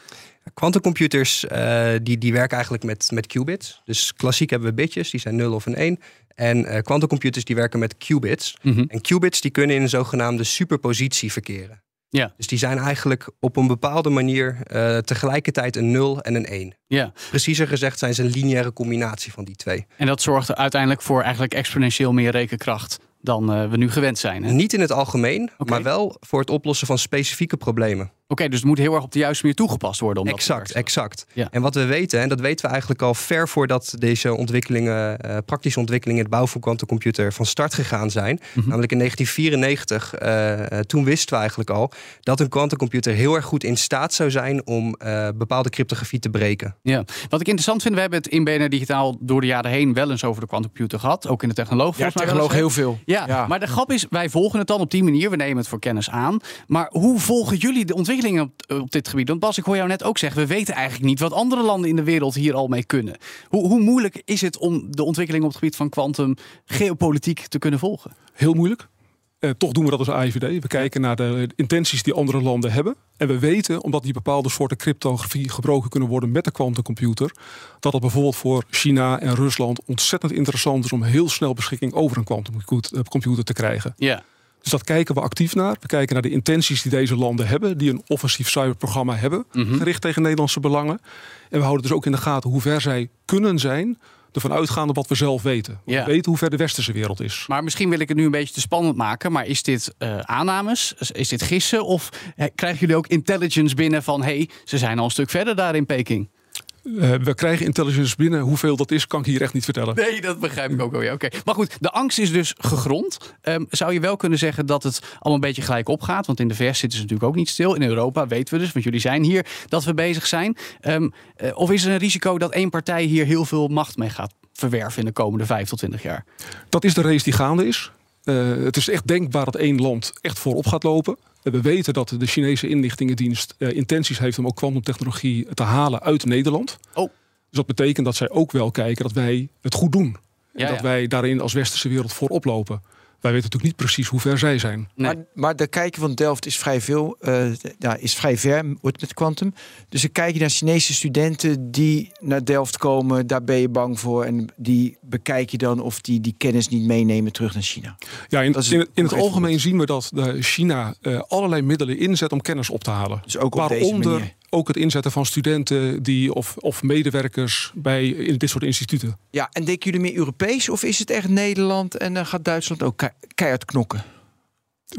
Quantumcomputers eh, die, die werken eigenlijk met, met qubits. Dus klassiek hebben we bitjes, die zijn 0 of een 1. En eh quantumcomputers die werken met qubits. Mhm. En qubits die kunnen in een zogenaamde superpositie verkeren. Ja. Dus die zijn eigenlijk op een bepaalde manier eh, tegelijkertijd een 0 en een 1. Ja, Preciezer gezegd zijn ze een lineaire combinatie van die twee. en dat zorgt er uiteindelijk voor eigenlijk exponentieel meer rekenkracht dan eh, we nu gewend zijn. hè? Niet in het algemeen, maar wel voor het oplossen van specifieke problemen. Oké, dus het moet heel erg op de juiste manier toegepast worden. Om dat te Exact, exact. Ja. En wat we weten, en dat weten we eigenlijk al ver voordat deze ontwikkelingen, eh, praktische ontwikkelingen in het bouwen van quantumcomputer van start gegaan zijn. Mhm. Namelijk in 1994, eh, eh, toen wisten we eigenlijk al dat een quantumcomputer heel erg goed in staat zou zijn om eh, bepaalde cryptografie te breken. Ja, wat ik interessant vind, we hebben het in BNR Digitaal door de jaren heen wel eens over de quantumcomputer gehad. Ook in de technoloog. Ja, technoloog hè? heel veel. Ja, maar de grap is, wij volgen het dan op die manier. We nemen het voor kennis aan. Maar hoe volgen jullie de ontwikkelingen op, op dit gebied? Want Bas, ik hoor jou net ook zeggen, we weten eigenlijk niet wat andere landen in de wereld hier al mee kunnen. Hoe, hoe moeilijk is het om de ontwikkeling op het gebied van kwantum geopolitiek te kunnen volgen? Heel moeilijk. Eh, toch doen we dat als AIVD. We kijken naar de intenties die andere landen hebben. En we weten, omdat die bepaalde soorten cryptografie gebroken kunnen worden met de quantumcomputer, dat het bijvoorbeeld voor China en Rusland ontzettend interessant is om heel snel beschikking over een quantumcomputer te krijgen. Ja, Dus dat kijken we actief naar. We kijken naar de intenties die deze landen hebben, die een offensief cyberprogramma hebben, Mhm. gericht tegen Nederlandse belangen. En we houden dus ook in de gaten hoe ver zij kunnen zijn, ervan uitgaande wat we zelf weten. Ja. We weten hoe ver de westerse wereld is. maar misschien wil ik het nu een beetje te spannend maken. Maar is dit eh, aannames? Is- Is dit gissen? Of eh, krijgen jullie ook intelligence binnen van... hé, hey, ze zijn al een stuk verder daar in Peking? Eh, we krijgen intelligence binnen. Hoeveel dat is, kan ik hier echt niet vertellen. Nee, dat begrijp ik ook wel. Ja, oké. Maar goed, de angst is dus gegrond. Ehm, zou je wel kunnen zeggen dat het allemaal een beetje gelijk opgaat? Want in de VS zitten ze natuurlijk ook niet stil. In Europa weten we dus, want jullie zijn hier, dat we bezig zijn. Ehm, eh, of is er een risico dat één partij hier heel veel macht mee gaat verwerven in de komende 5 tot 20 jaar? Dat is de race die gaande is. Uh, het is echt denkbaar dat één land echt voorop gaat lopen. We weten dat de Chinese inlichtingendienst uh, intenties heeft om ook kwantumtechnologie te halen uit Nederland. Oh. Dus dat betekent dat zij ook wel kijken dat wij het goed doen. En ja, dat ja. wij daarin als westerse wereld voorop lopen. Wij weten natuurlijk niet precies hoe ver zij zijn. Nee. Maar, maar de kijken van Delft is vrij veel, uh, ja, is vrij ver wordt met kwantum. Dus dan kijk je naar Chinese studenten die naar Delft komen. Daar ben je bang voor. En die bekijk je dan of die die kennis niet meenemen terug naar China. Ja, in, in, in het algemeen zien we dat de China uh, allerlei middelen inzet om kennis op te halen. Dus ook op Waaronder deze manier. Ook het inzetten van studenten die, of, of medewerkers bij in dit soort instituten. Ja, en denken jullie meer Europees of is het echt Nederland en dan gaat Duitsland ook ke keihard knokken?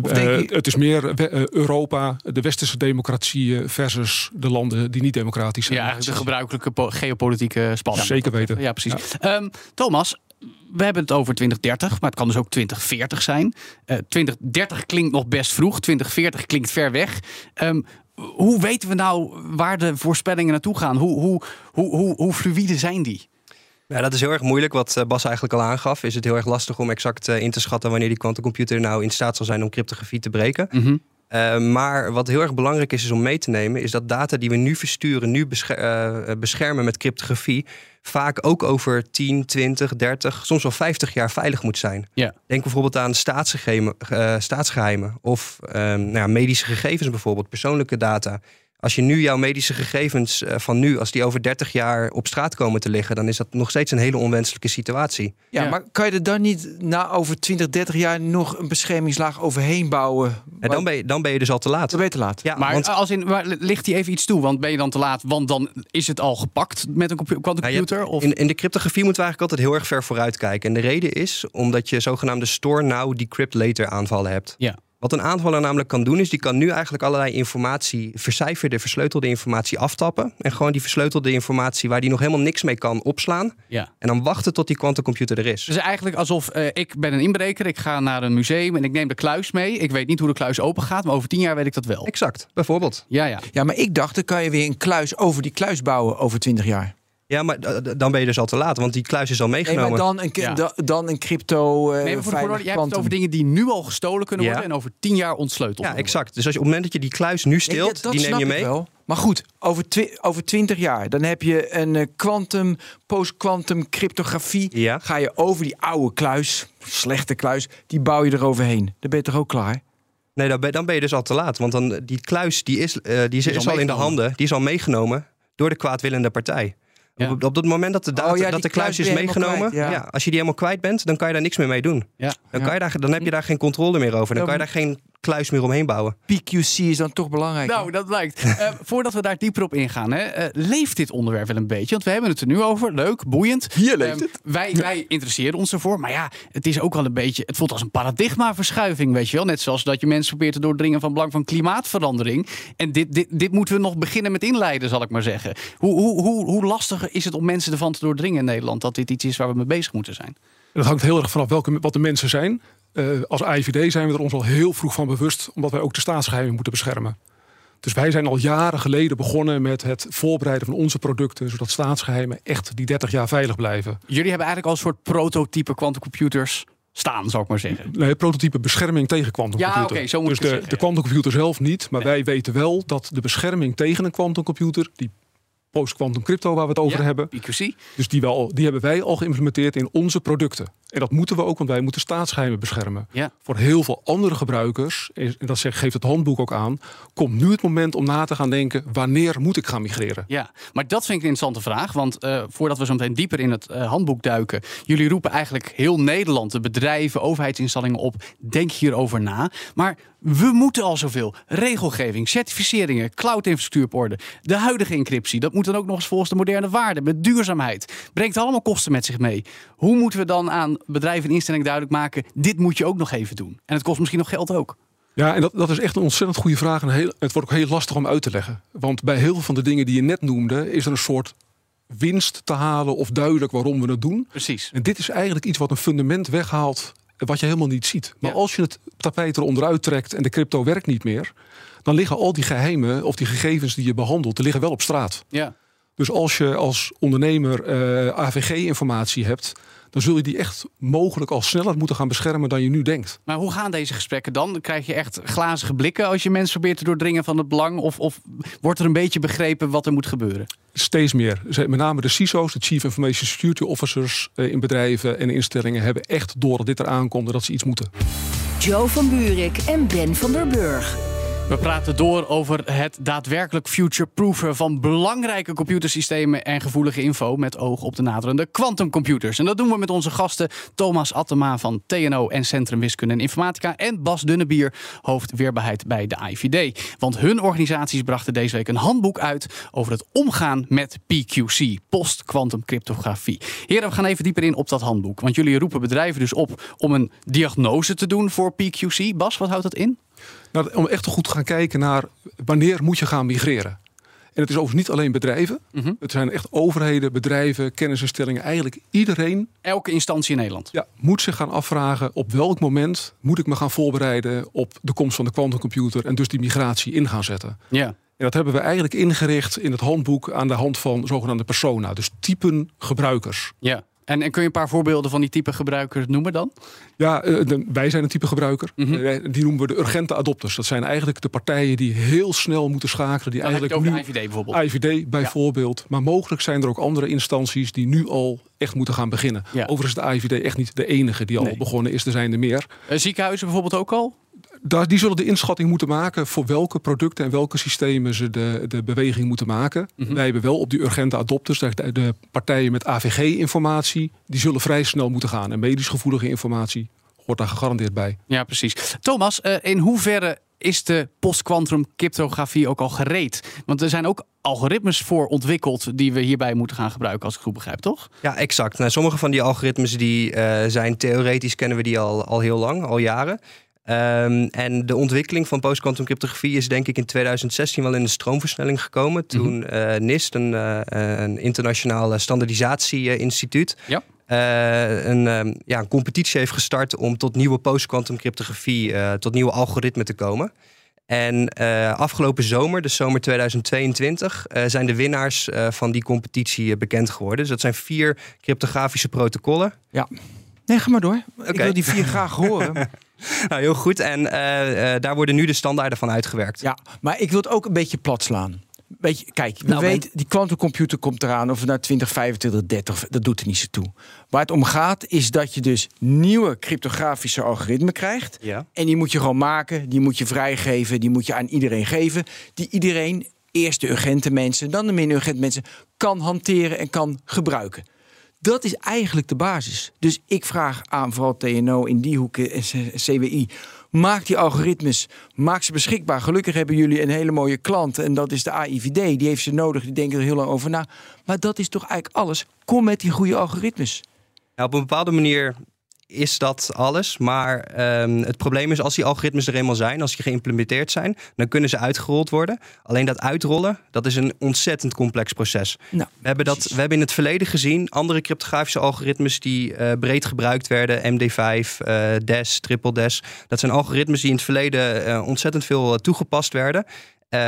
Uh, je... Het is meer uh, Europa, de westerse democratieën versus de landen die niet democratisch zijn. Ja, eigenlijk de gebruikelijke geopolitieke spanning. Ja, zeker weten. Ja, precies. Ja. Um, Thomas, we hebben het over 2030, maar het kan dus ook 2040 zijn. Uh, 2030 klinkt nog best vroeg, 2040 klinkt ver weg. Um, hoe weten we nou waar de voorspellingen naartoe gaan? Hoe, hoe, hoe, hoe, hoe fluïde zijn die? Ja, dat is heel erg moeilijk. Wat Bas eigenlijk al aangaf, is het heel erg lastig om exact uh, in te schatten wanneer die quantumcomputer nou in staat zal zijn om cryptografie te breken. Mm -hmm. Uh, maar wat heel erg belangrijk is, is om mee te nemen, is dat data die we nu versturen, nu bescher uh, beschermen met cryptografie, vaak ook over 10, 20, 30, soms wel 50 jaar veilig moet zijn. Denk bijvoorbeeld aan staatsgeheimen, staatsgeheimen of nou ja, medische gegevens bijvoorbeeld, persoonlijke data. Als je nu jouw medische gegevens uh, van nu, als die over 30 jaar op straat komen te liggen, dan is dat nog steeds een hele onwenselijke situatie. Ja, ja. maar kan je er dan niet na over 20, 30 jaar nog een beschermingslaag overheen bouwen? En dan ben, je, dan ben je dus al te laat. Dan ben je te laat. Ja, maar, want, als in, maar ligt die even iets toe? Want ben je dan te laat? Want dan is het al gepakt met een quantumcomputer? Nou, of? In, in de cryptografie moeten we eigenlijk altijd heel erg ver vooruit kijken. En de reden is omdat je zogenaamde store now, decrypt later aanvallen hebt. Ja. Wat een aanvaller namelijk kan doen, is die kan nu eigenlijk allerlei informatie, vercijferde, versleutelde informatie aftappen. En gewoon die versleutelde informatie waar die nog helemaal niks mee kan opslaan. Ja. En dan wachten tot die quantumcomputer er is. Dus eigenlijk alsof uh, ik ben een inbreker, ik ga naar een museum en ik neem de kluis mee. Ik weet niet hoe de kluis open gaat, maar over tien jaar weet ik dat wel. Exact, bijvoorbeeld. Ja, ja. Ja, maar ik dacht, dan kan je weer een kluis over die kluis bouwen over twintig jaar. Ja, maar dan ben je dus al te laat, want die kluis is al meegenomen. Nee, maar dan een, ja. da, dan een crypto. Uh, nee, maar voor de voorbeeld, jij hebt het over dingen die nu al gestolen kunnen worden ja. en over tien jaar ontsleuteld. Ja, exact. Dus als je op het moment dat je die kluis nu stilt, die neem je mee. Wel. Maar goed, over, twi over 20 jaar, dan heb je een quantum, post-quantum cryptografie. Ja. Ga je over die oude kluis, slechte kluis, die bouw je eroverheen. Dan ben je toch ook klaar? Nee, dan ben, dan ben je dus al te laat. Want dan, die kluis die is, uh, die is, Die is is al al in de handen, die is al meegenomen door de kwaadwillende partij. Ja. Op, op het moment dat de, data, Oh ja, dat de kluis kluis is meegenomen, kwijt, ja. als je die helemaal kwijt bent, dan kan je daar niks meer mee doen. Ja. Dan, kan je daar, dan heb je daar geen controle meer over. Dan kan je daar geen kluis meer omheen bouwen. PQC is dan toch belangrijk. Nou, dat lijkt. Uh, voordat we daar dieper op ingaan, hè, uh, leeft dit onderwerp wel een beetje? Want we hebben het er nu over. Leuk, boeiend. Hier leeft Um, wij, wij interesseren ons ervoor. Maar ja, het is ook wel een beetje. Het voelt als een paradigmaverschuiving, weet je wel. Net zoals dat je mensen probeert te doordringen van belang van klimaatverandering. En dit, dit, dit moeten we nog beginnen met inleiden, zal ik maar zeggen. Hoe, hoe, hoe, hoe lastig is het om mensen ervan te doordringen in Nederland dat dit iets is waar we mee bezig moeten zijn? Dat hangt heel erg vanaf welke, wat de mensen zijn. Uh, als AIVD zijn we er ons al heel vroeg van bewust, omdat wij ook de staatsgeheimen moeten beschermen. Dus wij zijn al jaren geleden begonnen met het voorbereiden van onze producten, zodat staatsgeheimen echt die 30 jaar veilig blijven. Jullie hebben eigenlijk al een soort prototype quantumcomputers staan, zou ik maar zeggen. Nee, prototype bescherming tegen quantumcomputer. Ja, oké, okay, zo moet dus ik de, zeggen, de quantumcomputer zelf niet, maar Nee. wij weten wel dat de bescherming tegen een quantumcomputer, die post-quantum crypto waar we het over Ja, hebben, PQC. dus die, wel, die hebben wij al geïmplementeerd in onze producten. En dat moeten we ook, want wij moeten staatsgeheimen beschermen. Ja. Voor heel veel andere gebruikers, en dat zegt- geeft het handboek ook aan, komt nu het moment om na te gaan denken, wanneer moet ik gaan migreren? Ja, maar dat vind ik een interessante vraag. Want eh, voordat we zo meteen dieper in het eh, handboek duiken. Jullie roepen eigenlijk heel Nederland, de bedrijven, overheidsinstellingen op. Denk hierover na. Maar we moeten al zoveel. Regelgeving, certificeringen, cloud-infrastructuur op orde. De huidige encryptie, dat moet dan ook nog eens volgens de moderne waarden. Met duurzaamheid. Brengt allemaal kosten met zich mee. Hoe moeten we dan aan bedrijven en instellingen duidelijk maken. Dit moet je ook nog even doen. En het kost misschien nog geld ook. Ja, en dat, dat is echt een ontzettend goede vraag. En heel, het wordt ook heel lastig om uit te leggen. Want bij heel veel van de dingen die je net noemde, is er een soort winst te halen of duidelijk waarom we het doen. Precies. En dit is eigenlijk iets wat een fundament weghaalt wat je helemaal niet ziet. Maar Ja. als je het tapijt eronder uittrekt en de crypto werkt niet meer, dan liggen al die geheimen of die gegevens die je behandelt, die liggen wel op straat. Ja. Dus als je als ondernemer eh, AVG-informatie hebt, dan zul je die echt mogelijk al sneller moeten gaan beschermen dan je nu denkt. Maar hoe gaan deze gesprekken dan? Dan krijg je echt glazige blikken als je mensen probeert te doordringen van het belang? Of, of wordt er een beetje begrepen wat er moet gebeuren? Steeds meer. Met name de CISO's, de Chief Information Security Officers eh, in bedrijven en instellingen hebben echt door dat dit eraan komt en dat ze iets moeten. Joe van Buurik en Ben van der Burg. We praten door over het daadwerkelijk future-proefen van belangrijke computersystemen en gevoelige info met oog op de naderende quantumcomputers. En dat doen we met onze gasten Thomas Attema van TNO en Centrum Wiskunde en Informatica en Bas Dunnebier, hoofd weerbaarheid bij de IVD. Want hun organisaties brachten deze week een handboek uit over het omgaan met PQC, post-quantum cryptografie. Heren, we gaan even dieper in op dat handboek, want jullie roepen bedrijven dus op om een diagnose te doen voor PQC. Bas, wat houdt dat in? Nou, om echt goed te gaan kijken naar wanneer moet je gaan migreren. En het is overigens niet alleen bedrijven. Mhm. Het zijn echt overheden, bedrijven, kennisinstellingen. Eigenlijk iedereen Elke instantie in Nederland. ja, moet zich gaan afvragen op welk moment moet ik me gaan voorbereiden op de komst van de quantumcomputer en dus die migratie in gaan zetten. Ja. En dat hebben we eigenlijk ingericht in het handboek aan de hand van zogenaamde persona. Dus typen gebruikers. ja. En, en kun je een paar voorbeelden van die type gebruikers noemen dan? Ja, eh, de- wij zijn een type gebruiker. Mhm. Eh, Die noemen we de urgente adopters. Dat zijn eigenlijk de partijen die heel snel moeten schakelen. Die Dan eigenlijk nu IVD bijvoorbeeld. IVD bijvoorbeeld. Maar mogelijk zijn er ook andere instanties die nu al echt moeten gaan beginnen. Ja. Overigens is de IVD echt niet de enige die al Nee. begonnen is. Er zijn er meer. Eh, ziekenhuizen bijvoorbeeld ook al? Daar, die zullen de inschatting moeten maken voor welke producten en welke systemen ze de, de beweging moeten maken. Mhm. Wij hebben wel op die urgente adopters, de, de partijen met AVG-informatie, die zullen vrij snel moeten gaan. En medisch gevoelige informatie hoort daar gegarandeerd bij. Ja, precies. Thomas, eh, in hoeverre is de post-quantum cryptografie ook al gereed? Want er zijn ook algoritmes voor ontwikkeld die we hierbij moeten gaan gebruiken, als ik goed begrijp, toch? Ja, exact. Nou, sommige van die algoritmes die, eh, zijn theoretisch, kennen we die al, al heel lang, al jaren. Ehm, en de ontwikkeling van post-quantum cryptografie is denk ik in 2016 wel in de stroomversnelling gekomen. Toen eh, NIST, een, eh, een internationaal standaardisatieinstituut, Ja. eh, een, ehm, ja, een competitie heeft gestart om tot nieuwe post-quantum cryptografie, eh, tot nieuwe algoritmen te komen. En eh, afgelopen zomer, dus zomer 2022, eh, zijn de winnaars eh, van die competitie eh, bekend geworden. Dus dat zijn vier cryptografische protocollen. Nee, ga maar door. Ik wil die vier graag horen. Nou, heel goed. En eh, eh, daar worden nu de standaarden van uitgewerkt. Ja, maar ik wil het ook een beetje plat slaan. Beetje, kijk, we Nou, weten, die quantumcomputer komt eraan, of het nou 20, 25, 30, dat doet er niet zo toe. Waar het om gaat, is dat je dus nieuwe cryptografische algoritmen krijgt. Ja. En die moet je gewoon maken, die moet je vrijgeven, die moet je aan iedereen geven. Die iedereen, eerst de urgente mensen, dan de minder urgente mensen, kan hanteren en kan gebruiken. Dat is eigenlijk de basis. Dus ik vraag aan vooral TNO in die hoeken en C- CWI. Maak die algoritmes, maak ze beschikbaar. Gelukkig hebben jullie een hele mooie klant en dat is de AIVD. Die heeft ze nodig, die denken er heel lang over na. Maar dat is toch eigenlijk alles. Kom met die goede algoritmes. Nou, op een bepaalde manier is dat alles. Maar ehm, het probleem is als die algoritmes er eenmaal zijn, als die geïmplementeerd zijn, dan kunnen ze uitgerold worden. Alleen dat uitrollen, dat is een ontzettend complex proces. Nou, We hebben, dat, we hebben in het verleden gezien andere cryptografische algoritmes die eh, breed gebruikt werden. MD5, eh, DES, Triple DES. Dat zijn algoritmes die in het verleden eh, ontzettend veel toegepast werden.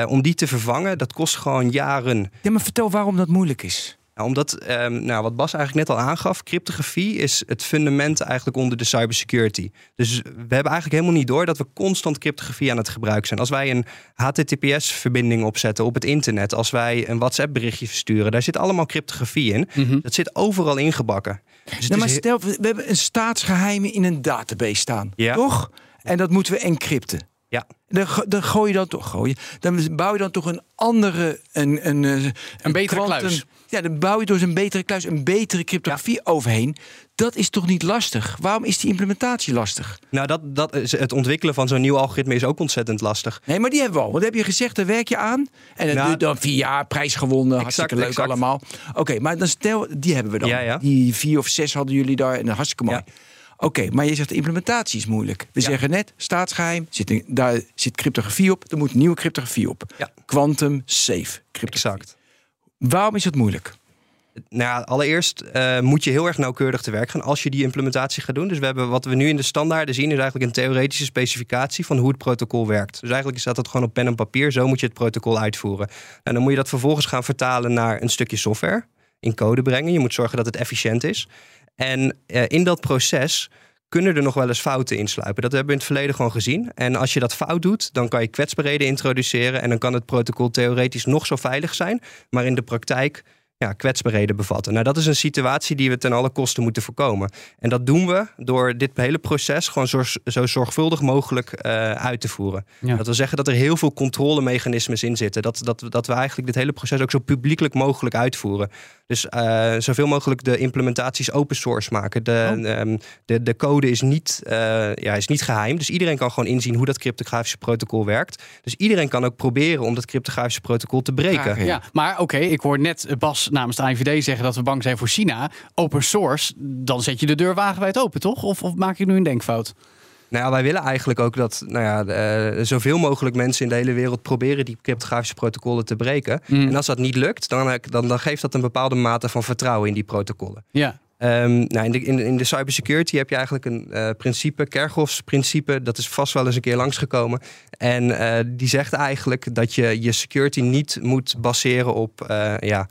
Om die te vervangen, dat kost gewoon jaren. Ja, maar vertel waarom dat moeilijk is. Nou, omdat, ehm, nou, wat Bas eigenlijk net al aangaf, cryptografie is het fundament eigenlijk onder de cybersecurity. Dus we hebben eigenlijk helemaal niet door dat we constant cryptografie aan het gebruiken zijn. Als wij een HTTPS-verbinding opzetten op het internet, als wij een WhatsApp-berichtje versturen, daar zit allemaal cryptografie in. Mhm. Dat zit overal ingebakken. Dus Nou, maar stel, we hebben een staatsgeheimen in een database staan. Ja. Toch? En dat moeten we encrypten. Ja. Dan, dan gooi je dan toch, gooi je, dan bouw je dan toch een andere, een, een, eh, een, betere kluis. Ja, dan bouw je dus een betere kluis, een betere cryptografie overheen. Dat is toch niet lastig? Waarom is die implementatie lastig? Nou, dat, dat is, het ontwikkelen van zo'n nieuw algoritme is ook ontzettend lastig. Nee, maar die hebben we al. Wat heb je gezegd? Daar werk je aan. En dat Nou, duurt dan vier jaar, prijs gewonnen. hartstikke leuk exact. allemaal. Oké, maar dan stel, die hebben we dan. Ja, ja. Die vier of zes hadden jullie daar. En hartstikke mooi. Oké, maar je zegt de implementatie is moeilijk. We zeggen net, staatsgeheim, zit daar zit cryptografie op. Er moet nieuwe cryptografie op. Ja. Quantum safe cryptografie. Exact. Waarom is het moeilijk? Nou allereerst eh, moet je heel erg nauwkeurig te werk gaan als je die implementatie gaat doen. Dus we hebben wat we nu in de standaarden zien, is eigenlijk een theoretische specificatie van hoe het protocol werkt. Dus eigenlijk staat dat gewoon op pen en papier. Zo moet je het protocol uitvoeren. En dan moet je dat vervolgens gaan vertalen naar een stukje software, in code brengen. Je moet zorgen dat het efficiënt is. En uh, in dat proces kunnen er nog wel eens fouten insluipen. Dat hebben we in het verleden gewoon gezien. En als je dat fout doet, dan kan je kwetsbaarheden introduceren. En dan kan het protocol theoretisch nog zo veilig zijn. Maar in de praktijk ja, kwetsbaarheden bevatten. Nou, dat is een situatie die we ten alle kosten moeten voorkomen. En dat doen we door dit hele proces gewoon zo, zo zorgvuldig mogelijk uh, uit te voeren. Ja. Dat wil zeggen dat er heel veel controlemechanismes in zitten. Dat, dat, dat we eigenlijk dit hele proces ook zo publiekelijk mogelijk uitvoeren. Dus uh, zoveel mogelijk de implementaties open source maken. De, oh. um, de, de code is niet, uh, ja, is niet geheim. Dus iedereen kan gewoon inzien hoe dat cryptografische protocol werkt. Dus iedereen kan ook proberen om dat cryptografische protocol te breken. Ja, ja maar oké, ik hoor net Bas namens de IVD zeggen dat we bang zijn voor China. Open source, dan zet je de deur wagenwijd open, toch? Of, of maak ik nu een denkfout? Nou ja, wij willen eigenlijk ook dat nou ja, uh, zoveel mogelijk mensen in de hele wereld proberen die cryptografische protocollen te breken. Mm. En als dat niet lukt, dan, dan, dan geeft dat een bepaalde mate van vertrouwen in die protocollen. Ja. Um, nou, in, de, in, in de cybersecurity heb je eigenlijk een uh, principe, Kerkhoffs principe, dat is vast wel eens een keer langsgekomen. En uh, die zegt eigenlijk dat je je security niet moet baseren op uh, ja,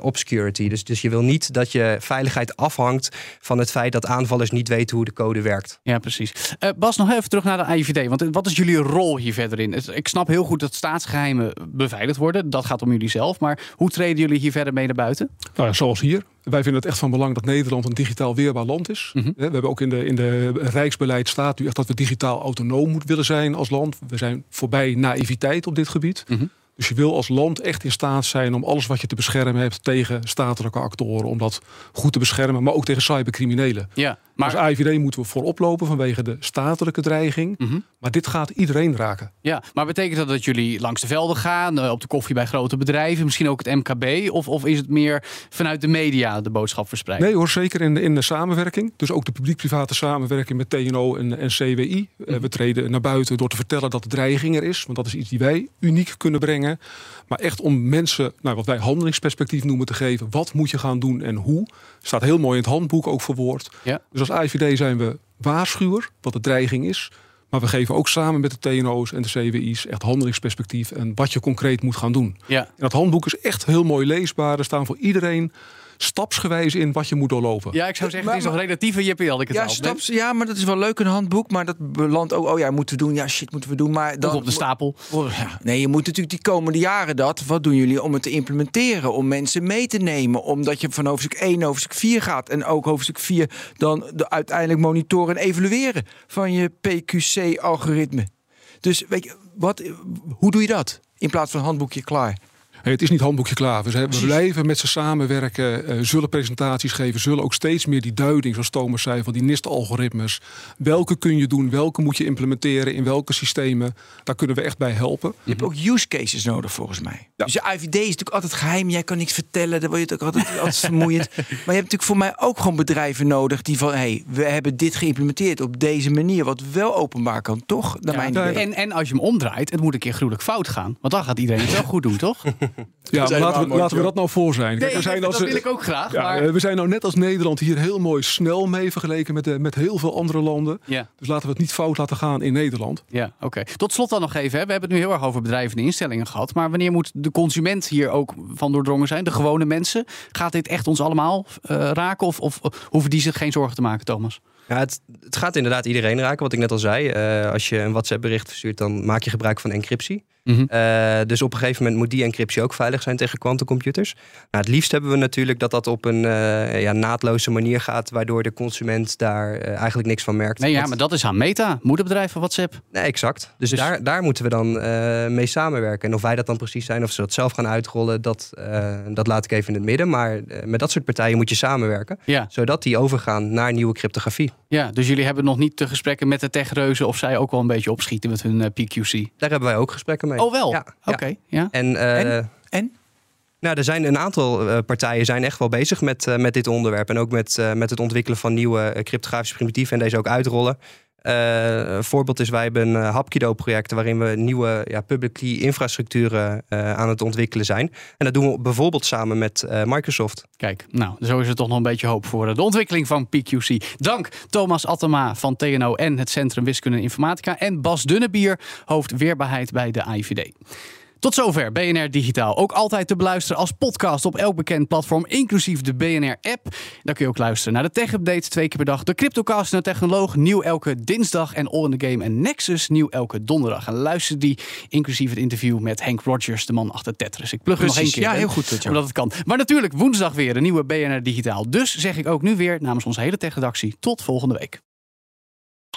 obscurity. Dus, dus je wil niet dat je veiligheid afhangt van het feit dat aanvallers niet weten hoe de code werkt. Ja, precies. Bas, nog even terug naar de IVD. Want wat is jullie rol hier verder in? Ik snap heel goed dat staatsgeheimen beveiligd worden. Dat gaat om jullie zelf. Maar hoe treden jullie hier verder mee naar buiten? Nou ja, zoals hier. Wij vinden het echt van belang dat Nederland een digitaal weerbaar land is. Mm -hmm. We hebben ook in de, in de Rijksbeleid staat nu echt dat we digitaal autonoom moeten willen zijn als land. We zijn voorbij naïviteit op dit gebied. Mm -hmm. Dus je wil als land echt in staat zijn om alles wat je te beschermen hebt tegen statelijke actoren, om dat goed te beschermen, maar ook tegen cybercriminelen. Ja, maar als IVD moeten we voorop lopen vanwege de statelijke dreiging. Mm -hmm. Maar dit gaat iedereen raken. Ja, maar betekent dat dat jullie langs de velden gaan, op de koffie bij grote bedrijven, misschien ook het MKB? Of, of is het meer vanuit de media de boodschap verspreiden? Nee hoor, zeker in de, in de samenwerking. Dus ook de publiek-private samenwerking met TNO en, en CWI. Mm -hmm. We treden naar buiten door te vertellen dat de dreiging er is. Want dat is iets die wij uniek kunnen brengen. Maar echt om mensen, nou, wat wij handelingsperspectief noemen, te geven. Wat moet je gaan doen en hoe? Staat heel mooi in het handboek ook verwoord. Ja. Dus als IVD zijn we waarschuwer wat de dreiging is. Maar we geven ook samen met de TNO's en de CWI's echt handelingsperspectief en wat je concreet moet gaan doen. Ja. En dat handboek is echt heel mooi leesbaar. Er staan voor iedereen stapsgewijs in wat je moet doorlopen. Ja, ik zou zeggen, het is nog relatieve had ik het ja. Staps, ja, maar dat is wel leuk een handboek. Maar dat belandt ook, oh ja, moeten we doen. Ja, shit, moeten we doen. Maar dan, Of op de stapel. Oh, ja. Nee, je moet natuurlijk die komende jaren dat. Wat doen jullie om het te implementeren? Om mensen mee te nemen. Omdat je van hoofdstuk 1 naar hoofdstuk 4 gaat. En ook hoofdstuk 4 dan de uiteindelijk monitoren en evalueren van je PQC-algoritme. Dus weet je, wat, hoe doe je dat? In plaats van handboekje klaar. Het is niet handboekje klaar. We, zijn, we blijven met ze samenwerken, uh, zullen presentaties geven, zullen ook steeds meer die duiding, zoals Thomas zei, van die NIST-algoritmes. Welke kun je doen, welke moet je implementeren, in welke systemen. Daar kunnen we echt bij helpen. Je hebt ook use cases nodig volgens mij. Ja. Dus je IVD is natuurlijk altijd geheim, jij kan niks vertellen, dan word je het ook altijd, altijd vermoeiend. Maar je hebt natuurlijk voor mij ook gewoon bedrijven nodig die van, hé, hey, we hebben dit geïmplementeerd op deze manier, wat wel openbaar kan, toch? Naar Ja, en, en als je hem omdraait, het moet een keer gruwelijk fout gaan. Want dan gaat iedereen het wel goed doen, toch? Ja, maar laten, we, laten we dat nou voor zijn. Kijk, Nee, we zijn dat als, wil ik ook graag. ja, maar... eh, we zijn nou net als Nederland hier heel mooi snel mee vergeleken met, de, met heel veel andere landen. Ja. Dus laten we het niet fout laten gaan in Nederland. Ja, oké. Tot slot dan nog even. Hè. We hebben het nu heel erg over bedrijven en instellingen gehad. Maar wanneer moet de consument hier ook van doordrongen zijn? De gewone mensen? Gaat dit echt ons allemaal uh, raken? Of, of hoeven die zich geen zorgen te maken, Thomas? Ja, het, het gaat inderdaad iedereen raken, wat ik net al zei. Uh, als je een WhatsApp-bericht verstuurt, dan maak je gebruik van encryptie. Mm -hmm. uh, dus op een gegeven moment moet die encryptie ook veilig zijn tegen quantumcomputers. Nou, het liefst hebben we natuurlijk dat dat op een uh, ja, naadloze manier gaat, waardoor de consument daar eigenlijk niks van merkt. Nee, ja, maar dat is aan Meta, moederbedrijf van WhatsApp. Nee, exact. Dus, dus... Daar, daar moeten we dan mee samenwerken. En of wij dat dan precies zijn, of ze dat zelf gaan uitrollen, dat, dat laat ik even in het midden. Maar met dat soort partijen moet je samenwerken, ja. zodat die overgaan naar nieuwe cryptografie. Ja, dus jullie hebben nog niet de gesprekken met de techreuzen of zij ook wel een beetje opschieten met hun uh, PQC? Daar hebben wij ook gesprekken mee. Oh wel? Ja. Oké. Okay, ja. En, uh, en? en? Nou, er zijn een aantal uh, partijen zijn echt wel bezig met, uh, met dit onderwerp. En ook met, met het ontwikkelen van nieuwe cryptografische primitieven en deze ook uitrollen. Uh, een voorbeeld is, wij hebben een Hapkido-project waarin we nieuwe ja, public key infrastructuren aan het ontwikkelen zijn. En dat doen we bijvoorbeeld samen met Microsoft. Kijk, nou, zo is er toch nog een beetje hoop voor de ontwikkeling van PQC. Dank Thomas Attema van TNO en het Centrum Wiskunde en Informatica en Bas Dunnebier, hoofd weerbaarheid bij de AIVD. Tot zover BNR Digitaal. Ook altijd te beluisteren als podcast op elk bekend platform, inclusief de BNR-app. Dan kun je ook luisteren naar de tech-update twee keer per dag. De Cryptocast en de Technoloog, nieuw elke dinsdag. En All in the Game en Nexus, nieuw elke donderdag. En luister die, inclusief het interview met Hank Rogers, de man achter Tetris. Ik plug hem nog één keer. Ja, heel goed. Dat omdat het kan. Maar natuurlijk woensdag weer een nieuwe BNR Digitaal. Dus zeg ik ook nu weer namens onze hele tech-redactie tot volgende week.